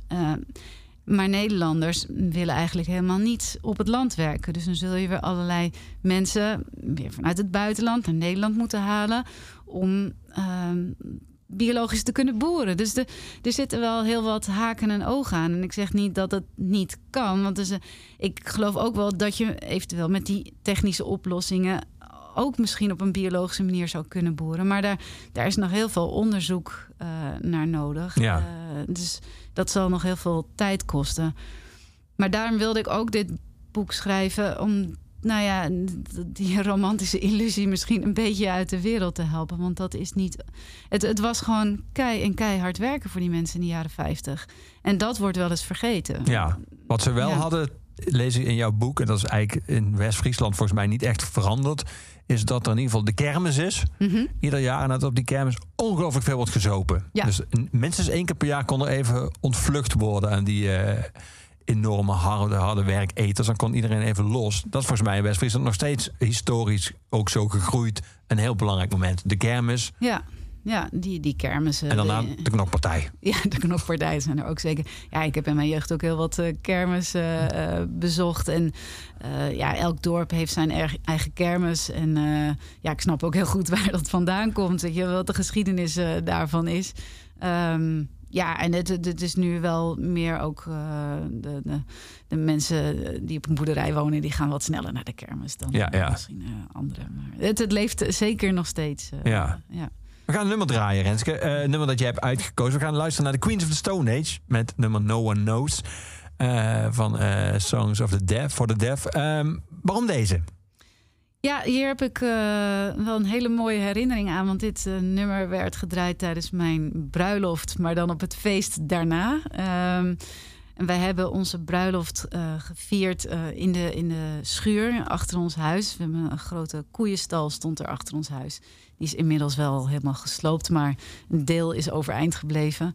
Maar Nederlanders willen eigenlijk helemaal niet op het land werken. Dus dan zul je weer allerlei mensen weer vanuit het buitenland naar Nederland moeten halen om ehm, biologisch te kunnen boeren. Dus de, er zitten wel heel wat haken en ogen aan. En ik zeg niet dat het niet kan. Want dus, eh, ik geloof ook wel dat je eventueel met die technische oplossingen ook misschien op een biologische manier zou kunnen boeren. Maar daar, daar is nog heel veel onderzoek eh, naar nodig. Ja. Eh, dus dat zal nog heel veel tijd kosten. Maar daarom wilde ik ook dit boek schrijven om, nou ja, die romantische illusie misschien een beetje uit de wereld te helpen. Want dat is niet. Het, het was gewoon kei en keihard werken voor die mensen in de jaren 50. En dat wordt wel eens vergeten. Ja, wat ze wel Ja. hadden, lees ik in jouw boek, en dat is eigenlijk in West-Friesland volgens mij niet echt veranderd, is dat er in ieder geval de kermis is. Mhm. Ieder jaar en dat op die kermis ongelooflijk veel wordt gezopen. Ja. Dus minstens één keer per jaar kon er even ontvlucht worden aan die eh, enorme harde, harde werketers. Dan kon iedereen even los. Dat is volgens mij in West-Friesland nog steeds historisch ook zo gegroeid. Een heel belangrijk moment. De kermis Ja, ja die, die kermissen. en daarna de- de knokpartij. [LAUGHS] Ja, de knokpartijen zijn er ook zeker. Ja, ik heb in mijn jeugd ook heel wat eh, kermis eh, bezocht. En eh, ja, elk dorp heeft zijn erg- eigen kermis. En ja, ik snap ook heel goed [LAUGHS] waar dat vandaan komt. Weet je, wat de geschiedenis daarvan is. Ehm, ja, en het, het, is nu wel meer ook de, de, de mensen die op een boerderij wonen, die gaan wat sneller naar de kermis dan Ja, ja. misschien eh, anderen. Maar het, het leeft zeker nog steeds. Ja. ja. We gaan een nummer draaien, Renske. Een nummer dat je hebt uitgekozen. We gaan luisteren naar de Queens of the Stone Age met nummer No One Knows eh, van eh, Songs of the Deaf for the Deaf. Ehm, waarom deze? Ja, hier heb ik wel een hele mooie herinnering aan. Want dit nummer werd gedraaid tijdens mijn bruiloft, maar dan op het feest daarna. Ehm, en wij hebben onze bruiloft eh, gevierd eh, in, de, in de schuur achter ons huis. We hebben een grote koeienstal stond er achter ons huis. Die is inmiddels wel helemaal gesloopt, maar een deel is overeind gebleven.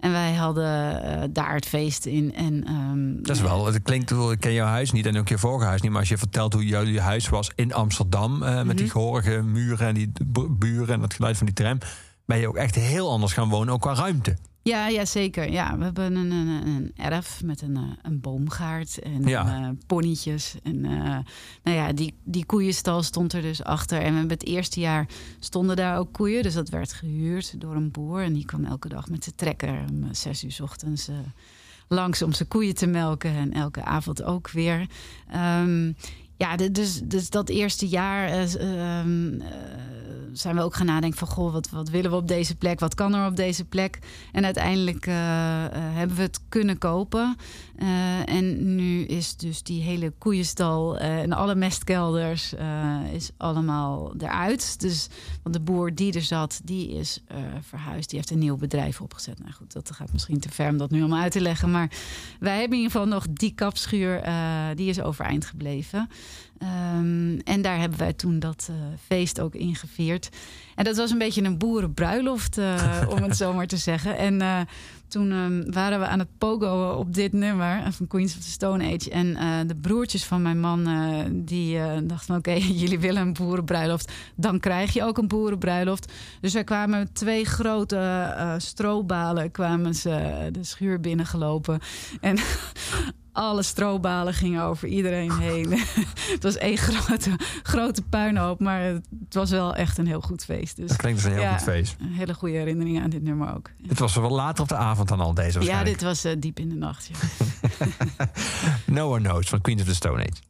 En wij hadden eh, daar het feest in. En, ehm, Dat is wel, het klinkt, ik ken jouw huis niet en ook je vorige huis niet. Maar als je vertelt hoe jullie huis was in Amsterdam. met die Mhm. gehorige muren en die bu- buren en het geluid van die tram. Ben je ook echt heel anders gaan wonen, ook qua ruimte. Ja, ja, zeker. Ja, we hebben een, een, een erf met een, eh, een boomgaard en Ja. eh, ponnetjes. En eh, nou ja, die, die koeienstal stond er dus achter. En we hebben het eerste jaar stonden daar ook koeien. Dus dat werd gehuurd door een boer. En die kwam elke dag met zijn trekker om zes uur 's ochtends langs om zijn koeien te melken. En elke avond ook weer. Ehm, ja, dus, dus dat eerste jaar eh, ehm, eh, zijn we ook gaan nadenken van... goh, wat, wat willen we op deze plek? Wat kan er op deze plek? En uiteindelijk eh, hebben we het kunnen kopen. En nu is dus die hele koeienstal en alle mestkelders is allemaal eruit. Dus want de boer die er zat, die is verhuisd. Die heeft een nieuw bedrijf opgezet. Nou goed, dat gaat misschien te ver om dat nu allemaal uit te leggen. Maar wij hebben in ieder geval nog die kapschuur. die is overeind gebleven. Ehm, en daar hebben wij toen dat eh, feest ook ingevierd. En dat was een beetje een boerenbruiloft, eh, [LAUGHS] om het zo maar te zeggen. En eh, toen ehm, waren we aan het pogoen op dit nummer eh, van Queens of the Stone Age. En de broertjes van mijn man, die dachten oké, [LAUGHS] jullie willen een boerenbruiloft, dan krijg je ook een boerenbruiloft. Dus wij kwamen twee grote strobalen, kwamen ze de schuur binnengelopen. En [LAUGHS] alle strobalen gingen over iedereen heen. het was één grote, grote puinhoop, maar het was wel echt een heel goed feest. Dus Dat klinkt als een heel Ja. goed feest. een hele goede herinnering aan dit nummer ook. Het was wel later op de avond dan al deze Ja, dit was eh, diep in de nacht. Ja. No One Knows van Queens of the Stone Age.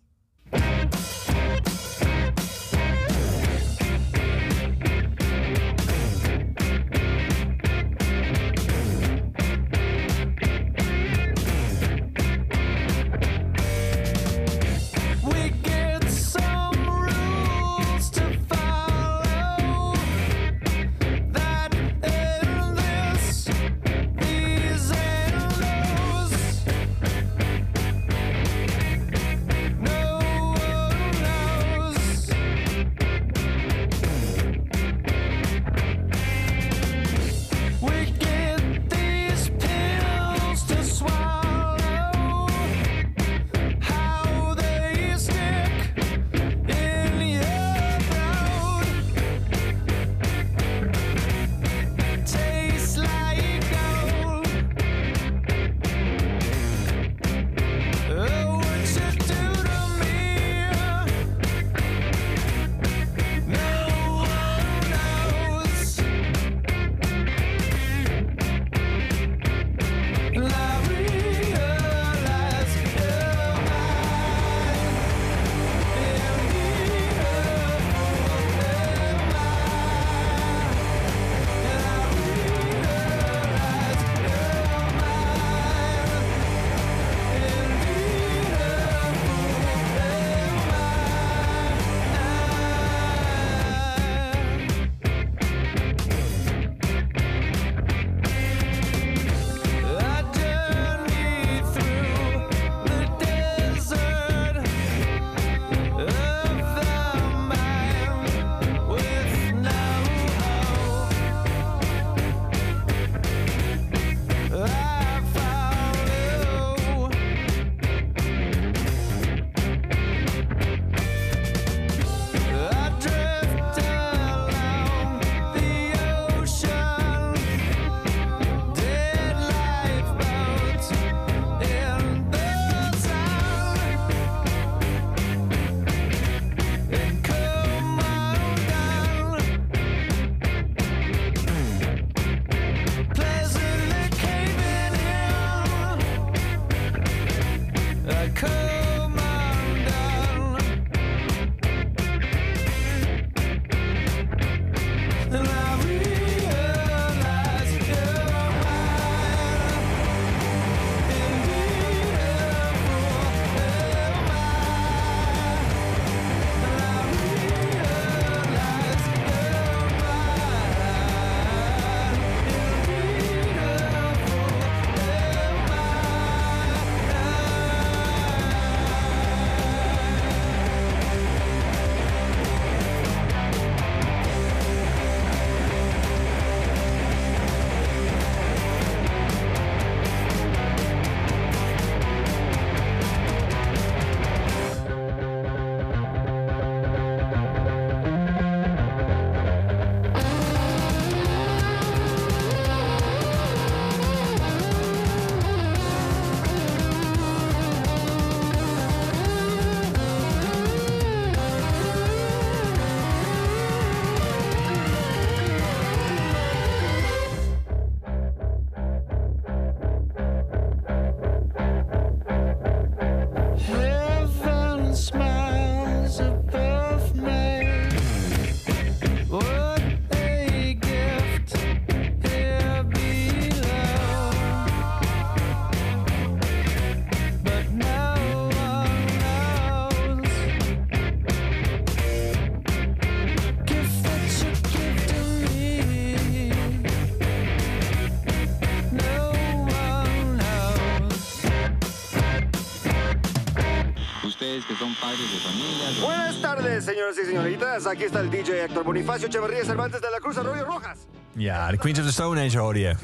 Tardes, señoras y señoritas. Aquí está el DJ Héctor Bonifacio Echeverría Cervantes de la Cruz Arroyo Rojas. Ja, de Queens of the Stone Age hoorde je.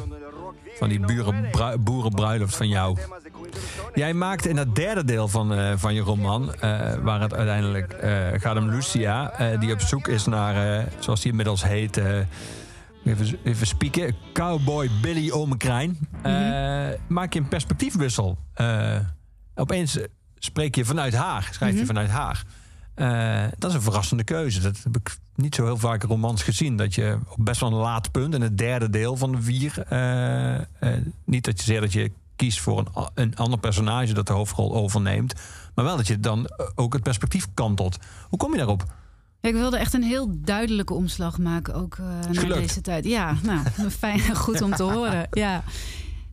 Van die buren, boerenbruiloft van jou. Jij maakt in het derde deel van, uh, van je roman, uh, waar het uiteindelijk uh, gaat om Lucia, die op zoek is naar, zoals die inmiddels heet, even, even spieken, Cowboy Billy Omekrijn. Mm Maak je een perspectiefwissel. opeens spreek je vanuit Haag, schrijf je mm -hmm. vanuit Haag. Dat is een verrassende keuze. Dat heb ik niet zo heel vaak romans gezien. Dat je op best wel een laat punt, in het derde deel van de vier... niet dat je zegt dat je kiest voor een, een ander personage dat de hoofdrol overneemt. Maar wel dat je dan ook het perspectief kantelt. Hoe kom je daarop? ik wilde echt een heel duidelijke omslag maken, ook uh, naar deze tijd. Ja, nou, [LAUGHS] fijn en goed om te [LAUGHS] horen. Ja.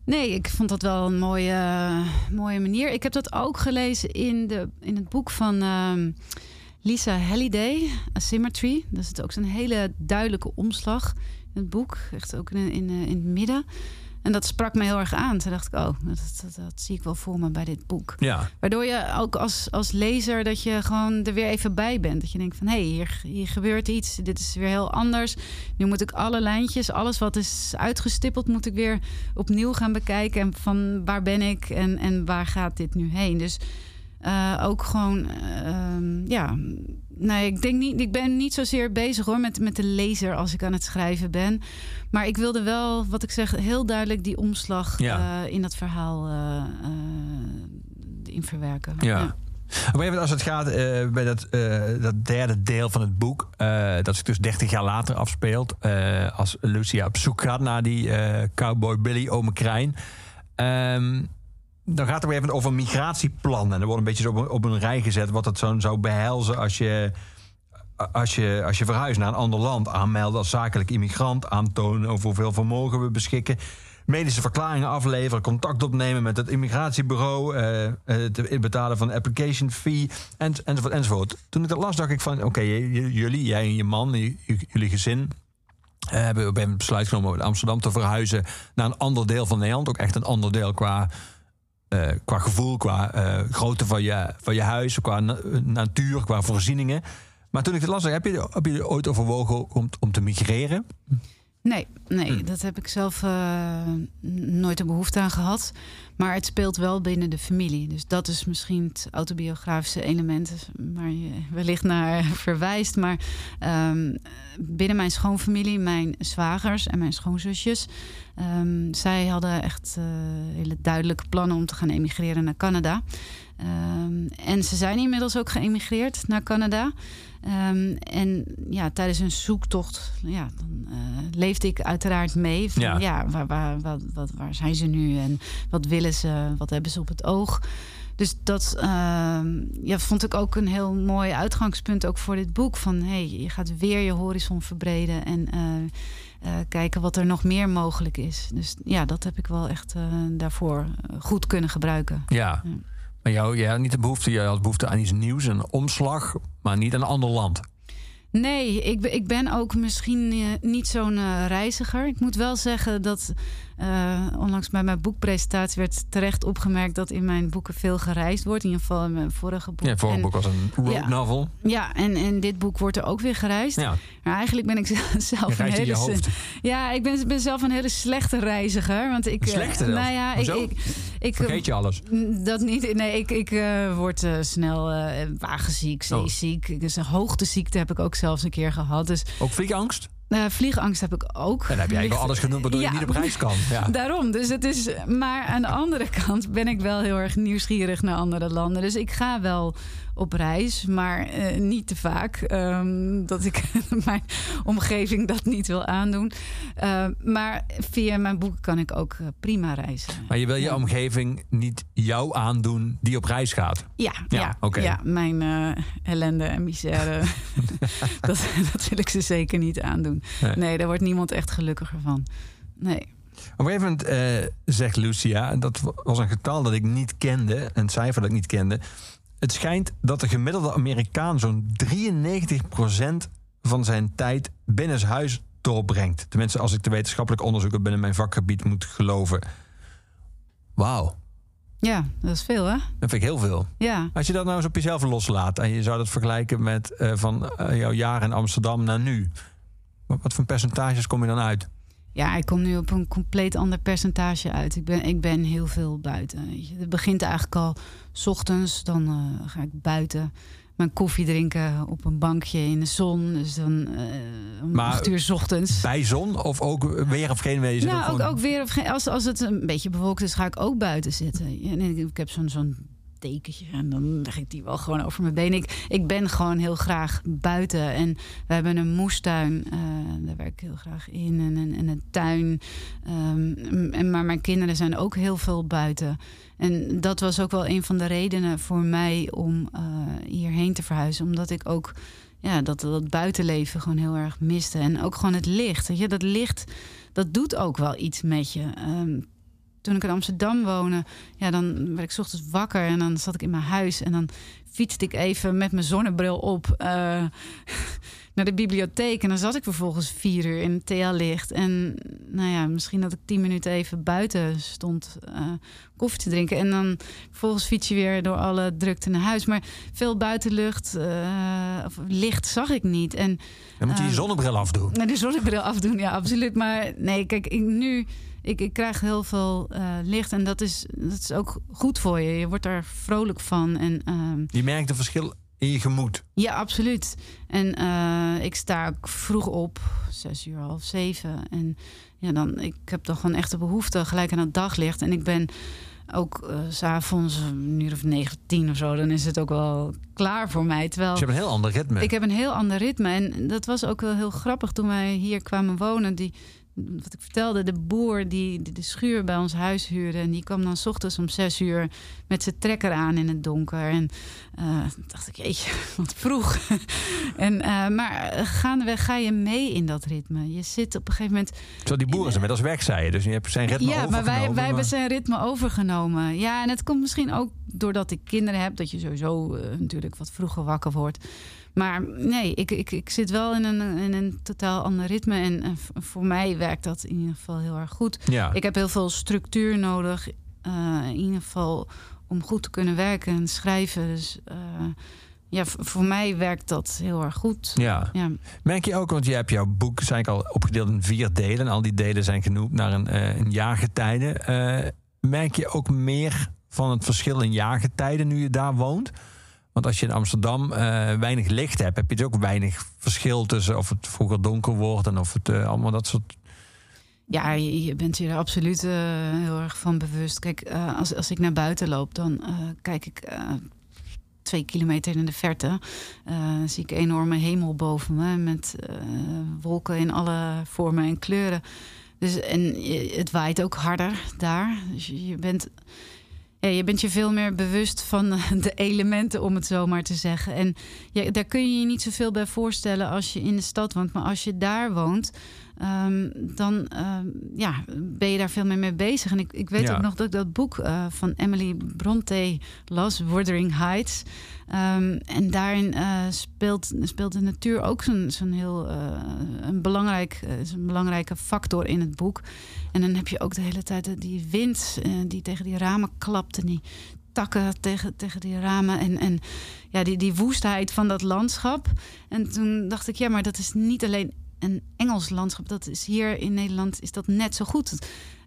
Nee, ik vond dat wel een mooie, mooie manier. Ik heb dat ook gelezen in, de, in het boek van uh, Lisa Halliday, Asymmetry. Dat is ook zo'n hele duidelijke omslag in het boek. Echt ook in, in, in het midden. En dat sprak me heel erg aan. Toen dacht ik, oh, dat, dat, dat, zie ik wel voor me bij dit boek. Ja. Waardoor je ook als, als lezer dat je gewoon er weer even bij bent. Dat je denkt van, hé, hey, hier, hier gebeurt iets. Dit is weer heel anders. Nu moet ik alle lijntjes, alles wat is uitgestippeld... moet ik weer opnieuw gaan bekijken. En van waar ben ik en, en waar gaat dit nu heen? Dus uh, ook gewoon, uh, ja, nee, ik denk niet, ik ben niet zozeer bezig hoor met, met de lezer als ik aan het schrijven ben. Maar ik wilde wel, wat ik zeg, heel duidelijk die omslag ja. uh, in dat verhaal uh, in verwerken. Ja. ja. Even als het gaat uh, bij dat, uh, dat derde deel van het boek, uh, dat zich dus 30 jaar later afspeelt, als Lucia op zoek gaat naar die cowboy Billy Omekrijn. Um, dan gaat er weer even over een migratieplan. En er wordt een beetje op, een rij gezet wat het zo zou behelzen als je, als, je, als je verhuist naar een ander land. Aanmelden als zakelijk immigrant, aantonen over hoeveel vermogen we beschikken. Medische verklaringen afleveren, contact opnemen met het immigratiebureau, uh, het betalen van application fee, en, enzovoort, enzovoort. Toen ik dat las, dacht ik van: oké, jullie, jij en je man, jullie gezin, uh, hebben we besluit genomen om Amsterdam te verhuizen naar een ander deel van Nederland. Ook echt een ander deel qua uh, qua gevoel, qua uh, grootte van je, van je huis, qua na natuur, qua voorzieningen. Maar toen ik het las, heb je, heb je ooit overwogen om, om te migreren? Nee, nee, hm. dat heb ik zelf uh, nooit de behoefte aan gehad. Maar het speelt wel binnen de familie. Dus dat is misschien het autobiografische element waar je [LAUGHS] wellicht naar [LAUGHS] verwijst. Maar um, binnen mijn schoonfamilie, mijn zwagers en mijn schoonzusjes... Um, zij hadden echt uh, hele duidelijke plannen om te gaan emigreren naar Canada. Um, en ze zijn inmiddels ook geëmigreerd naar Canada. Um, en ja, tijdens een zoektocht ja, dan, uh, leefde ik uiteraard mee. Van, ja. ja, waar, waar, wat, wat, waar zijn ze nu en wat willen ze, wat hebben ze op het oog? Dus dat uh, ja, vond ik ook een heel mooi uitgangspunt ook voor dit boek. Van hey, je gaat weer je horizon verbreden en uh, uh, kijken wat er nog meer mogelijk is. Dus ja, dat heb ik wel echt daarvoor goed kunnen gebruiken. Ja. ja. Maar jou, jij had niet de behoefte, jij had behoefte aan iets nieuws, een omslag, maar niet een ander land. Nee, ik, ik ben ook misschien niet zo'n reiziger. Ik moet wel zeggen dat uh, onlangs bij mijn boekpresentatie werd terecht opgemerkt dat in mijn boeken veel gereisd wordt. In ieder geval in mijn vorige boek. Ja, vorige boek was een road ja, novel. Ja, en in dit boek wordt er ook weer gereisd. Ja. Maar eigenlijk ben ik [LAUGHS] zelf een hele. Ja, ik ben, ben, zelf een hele slechte reiziger. Want ik, slechte? Uh, nou ja, ik, ik, ik, Vergeet je alles? Dat niet. Nee, ik, ik uh, word snel wagenziek, zeeziek. Oh. Dus een hoogteziekte heb ik ook zelfs een keer gehad. Dus, ook vliegangst? Uh, vliegangst heb ik ook. En dan heb jij wel [LAUGHS] alles genoemd waardoor ja, je niet op reis kan. Ja. Daarom. Dus het is, maar aan de andere kant ben ik wel heel erg nieuwsgierig naar andere landen. Dus ik ga wel op reis, maar uh, niet te vaak. Um, dat ik [LAUGHS] mijn omgeving dat niet wil aandoen. Uh, maar via mijn boeken kan ik ook uh, prima reizen. Maar je wil je omgeving niet jou aandoen die op reis gaat? Ja, ja, ja, okay. ja mijn ellende en misère. [LAUGHS] dat, dat wil ik ze zeker niet aandoen. Nee. nee, daar wordt niemand echt gelukkiger van. Nee. Op een gegeven moment uh, zegt Lucia, dat was een getal dat ik niet kende, een cijfer dat ik niet kende. Het schijnt dat de gemiddelde Amerikaan zo'n 93% van zijn tijd binnenshuis doorbrengt. Tenminste, als ik de wetenschappelijke onderzoeken binnen mijn vakgebied moet geloven. Wauw. Ja, dat is veel, hè? Dat vind ik heel veel. Ja. Als je dat nou eens op jezelf loslaat en je zou dat vergelijken met eh, van eh, jouw jaar in Amsterdam naar nu. Wat, wat voor percentages kom je dan uit? Ja, ik kom nu op een compleet ander percentage uit. Ik ben, ik ben heel veel buiten. weet je. Het begint eigenlijk al 's ochtends. Dan eh, ga ik buiten mijn koffie drinken op een bankje in de zon. Dus dan eh om Maar- acht uur 's ochtends. Bij zon of ook weer of geen wezen? Nou, ook, ook weer, of geen- als, als het een beetje bewolkt is, ga ik ook buiten zitten. Nee, ik heb zo'n zo'n en dan leg ik die wel gewoon over mijn benen. Ik, ik ben gewoon heel graag buiten. En we hebben een moestuin, eh, daar werk ik heel graag in. En, en, en een tuin. Ehm, en, maar mijn kinderen zijn ook heel veel buiten. En dat was ook wel een van de redenen voor mij om eh, hierheen te verhuizen. Omdat ik ook ja, dat, dat buitenleven gewoon heel erg miste. En ook gewoon het licht. Weet je, dat licht, dat doet ook wel iets met je. Ehm, toen ik in Amsterdam woonde, ja, dan werd ik 's ochtends wakker en dan zat ik in mijn huis en dan fietste ik even met mijn zonnebril op eh, [LAUGHS] naar de bibliotheek. En dan zat ik vervolgens vier uur in het TL-licht. En nou ja, misschien dat ik tien minuten even buiten stond eh, koffie te drinken. En dan vervolgens fiets je weer door alle drukte naar huis. Maar veel buitenlucht eh, of licht zag ik niet. En Dan moet je je zonnebril afdoen. [LAUGHS] De zonnebril afdoen, ja, absoluut. Maar nee, kijk, ik, nu... Ik, ik krijg heel veel eh, licht en dat is, dat is ook goed voor je. Je wordt daar vrolijk van. En, ehm, Je merkt een verschil in je gemoed. ja, absoluut. En eh, ik sta ook vroeg op, zes uur, half zeven. En ja, dan, ik heb dan gewoon echt de behoefte gelijk aan het daglicht. En ik ben ook eh, s s'avonds een uur of negen, tien of zo... dan is het ook wel klaar voor mij. Terwijl... Dus je hebt een heel ander ritme. Ik heb een heel ander ritme. En dat was ook wel heel grappig toen wij hier kwamen wonen. Die, wat ik vertelde, de boer die de, schuur bij ons huis huurde. En die kwam dan 's ochtends om zes uur met zijn trekker aan in het donker. En eh, dacht ik, jeetje, [LAUGHS] wat vroeg. [LAUGHS] en, eh, maar gaandeweg ga je mee in dat ritme. Je zit op een gegeven moment Terwijl die boeren zijn met als weg, zei je. Dus je hebt zijn ritme ja, maar wij, overgenomen, wij hebben zijn ritme overgenomen. Ja, en het komt misschien ook doordat ik kinderen heb, dat je sowieso eh, natuurlijk wat vroeger wakker wordt. Maar nee, ik, ik, ik zit wel in een, in een totaal ander ritme. En voor mij werkt dat in ieder geval heel erg goed. Ja. Ik heb heel veel structuur nodig, eh, in ieder geval om goed te kunnen werken en schrijven. Dus eh, ja, voor mij werkt dat heel erg goed. Ja. Ja. Merk je ook, want je hebt jouw boek zijn al opgedeeld in vier delen. En al die delen zijn genoemd naar een, eh, een jaargetijde. Merk je ook meer van het verschil in jaargetijden nu je daar woont? Want als je in Amsterdam eh, weinig licht hebt, heb je dus ook weinig verschil tussen of het vroeger donker wordt en of het eh, allemaal dat soort. Ja, je, bent je er absoluut eh, heel erg van bewust. Kijk, als, als ik naar buiten loop, dan kijk ik twee kilometer in de verte. zie ik enorme hemel boven me met wolken in alle vormen en kleuren. Dus, en het waait ook harder daar. Dus je bent, ja, je bent je veel meer bewust van eh, de elementen, om het zo maar te zeggen. En daar kun je je niet zoveel bij voorstellen als je in de stad woont. Maar als je daar woont, ehm, dan ehm, ja, ben je daar veel meer mee bezig. En ik, ik weet Ja. ook nog dat ik dat boek eh, van Emily Bronte las, Wuthering Heights. Ehm, en daarin eh, speelt, speelt de natuur ook zo'n zo'n heel eh, een, belangrijk, een belangrijke factor in het boek. En dan heb je ook de hele tijd die wind die tegen die ramen klapt en die takken tegen, tegen die ramen. En, en ja, die, die woestheid van dat landschap. En toen dacht ik, ja, maar dat is niet alleen een Engels landschap. Dat is hier in Nederland is dat net zo goed.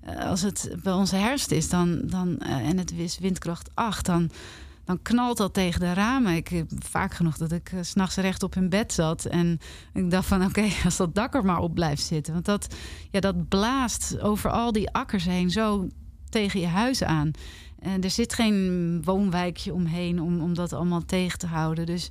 Eh, als het bij onze herfst is dan, dan, eh, en het is windkracht 8, dan, dan knalt dat tegen de ramen. Ik heb vaak genoeg dat ik s s'nachts rechtop in bed zat. En ik dacht van [LAUGHS] oké, als dat dak er maar op blijft zitten. Want dat, ja, dat blaast over al die akkers heen zo tegen je huis aan. En er zit geen woonwijkje omheen om, om dat allemaal tegen te houden. Dus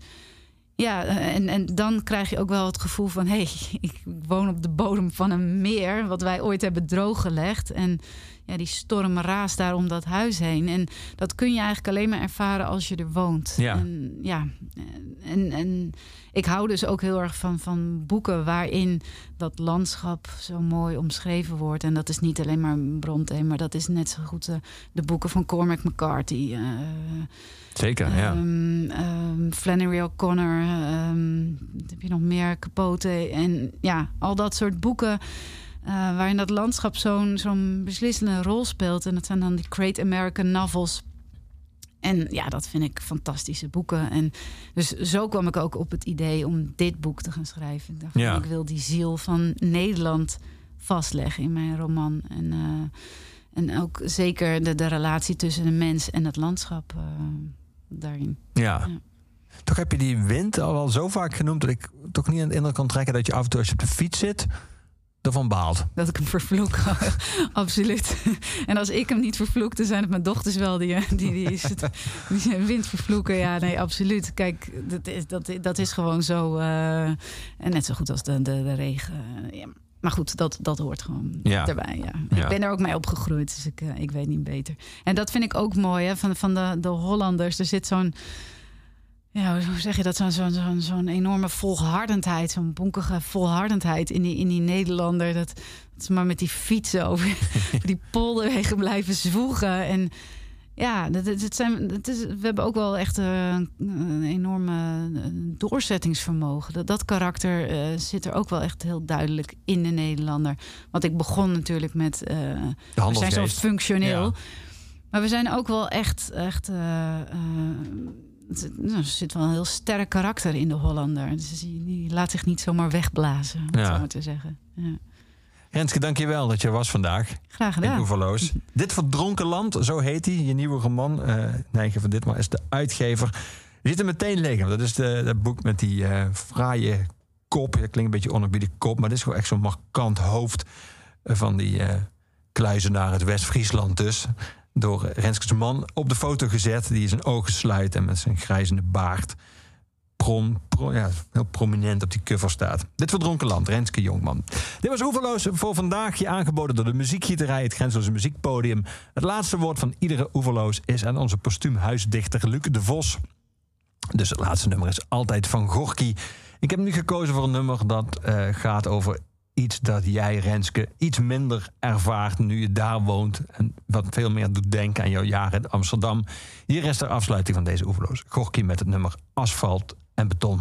ja, en, en dan krijg je ook wel het gevoel van... hé, hey, [LAUGHS] ik woon op de bodem van een meer... wat wij ooit hebben drooggelegd. En ja, die storm raast daar om dat huis heen. En dat kun je eigenlijk alleen maar ervaren als je er woont. Ja. En, ja, en, en ik hou dus ook heel erg van, van boeken... waarin dat landschap zo mooi omschreven wordt. En dat is niet alleen maar Bronte... maar dat is net zo goed eh, de boeken van Cormac McCarthy... eh, Zeker, ja. Ehm, ehm, Flannery O'Connor, wat heb je nog meer? Capote. En ja, al dat soort boeken eh, waarin dat landschap zo'n zo'n beslissende rol speelt. En dat zijn dan die Great American Novels. En ja, dat vind ik fantastische boeken. En dus zo kwam ik ook op het idee om dit boek te gaan schrijven. Ik dacht, Ja. ik wil die ziel van Nederland vastleggen in mijn roman. En, eh, en ook zeker de, de relatie tussen de mens en het landschap eh, daarin. Ja. Ja. Toch heb je die wind al wel zo vaak genoemd dat ik toch niet aan de indruk kan trekken dat je af en toe als je op de fiets zit, ervan baalt. Dat ik hem vervloek, [LAUGHS] absoluut. En als ik hem niet vervloek, dan zijn het mijn dochters wel die, die, die, is het, die zijn wind vervloeken. Ja, nee, absoluut. Kijk, dat is, dat, dat is gewoon zo. eh, en net zo goed als de, de, de regen. Ja, maar goed, dat, dat hoort gewoon Ja. erbij. Ja. Ja. Ik ben er ook mee opgegroeid, dus ik, eh, ik weet niet beter. En dat vind ik ook mooi hè, van, van de, de Hollanders. Er zit zo'n. Ja, hoe zeg je dat? Zo'n zo'n zo'n zo'n enorme volhardendheid, zo'n bonkige volhardendheid in die, in die Nederlander. Dat, dat ze maar met die fietsen over [LAUGHS] die polderwegen blijven zwoegen. En ja, dat, dat zijn, dat is, we hebben ook wel echt een enorme doorzettingsvermogen. Dat, dat karakter eh, zit er ook wel echt heel duidelijk in de Nederlander. Want ik begon natuurlijk met... De we zijn zo functioneel. Ja. Maar we zijn ook wel echt... echt eh, nou, er zit wel een heel sterk karakter in de Hollander. Dus die, die laat zich niet zomaar wegblazen, om het zo maar te zeggen. Ja. Renske, dank je wel dat je er was vandaag Graag in gedaan. Oeverloos. [LAUGHS] Dit verdronken land, zo heet hij, je nieuwe roman. eh Nijgen van Ditmaal is de uitgever. Je ziet hem meteen liggen. Dat is de, dat boek met die eh fraaie kop. Ja, klinkt een beetje onerbiedig kop, maar dit is gewoon echt zo'n markant hoofd eh, van die eh kluizenaar uit West-Friesland dus. Door Renskes man op de foto gezet. Die zijn ogen sluit en met zijn grijzende baard prom, pro- ja, heel prominent op die cover staat. Dit verdronken land, Renske Jongman. Dit was Oeverloos voor vandaag. Je aangeboden door de muziekgieterij, het Grenzeloze Muziekpodium. Het laatste woord van iedere Oeverloos is aan onze postuum huisdichter Luc de Vos. Dus het laatste nummer is altijd van Gorky. Ik heb nu gekozen voor een nummer dat eh, gaat over iets dat jij, Renske, iets minder ervaart nu je daar woont. En wat veel meer doet denken aan jouw jaren in Amsterdam. Hier is de afsluiting van deze Oeverloos. Gorky met het nummer Asfalt en Beton.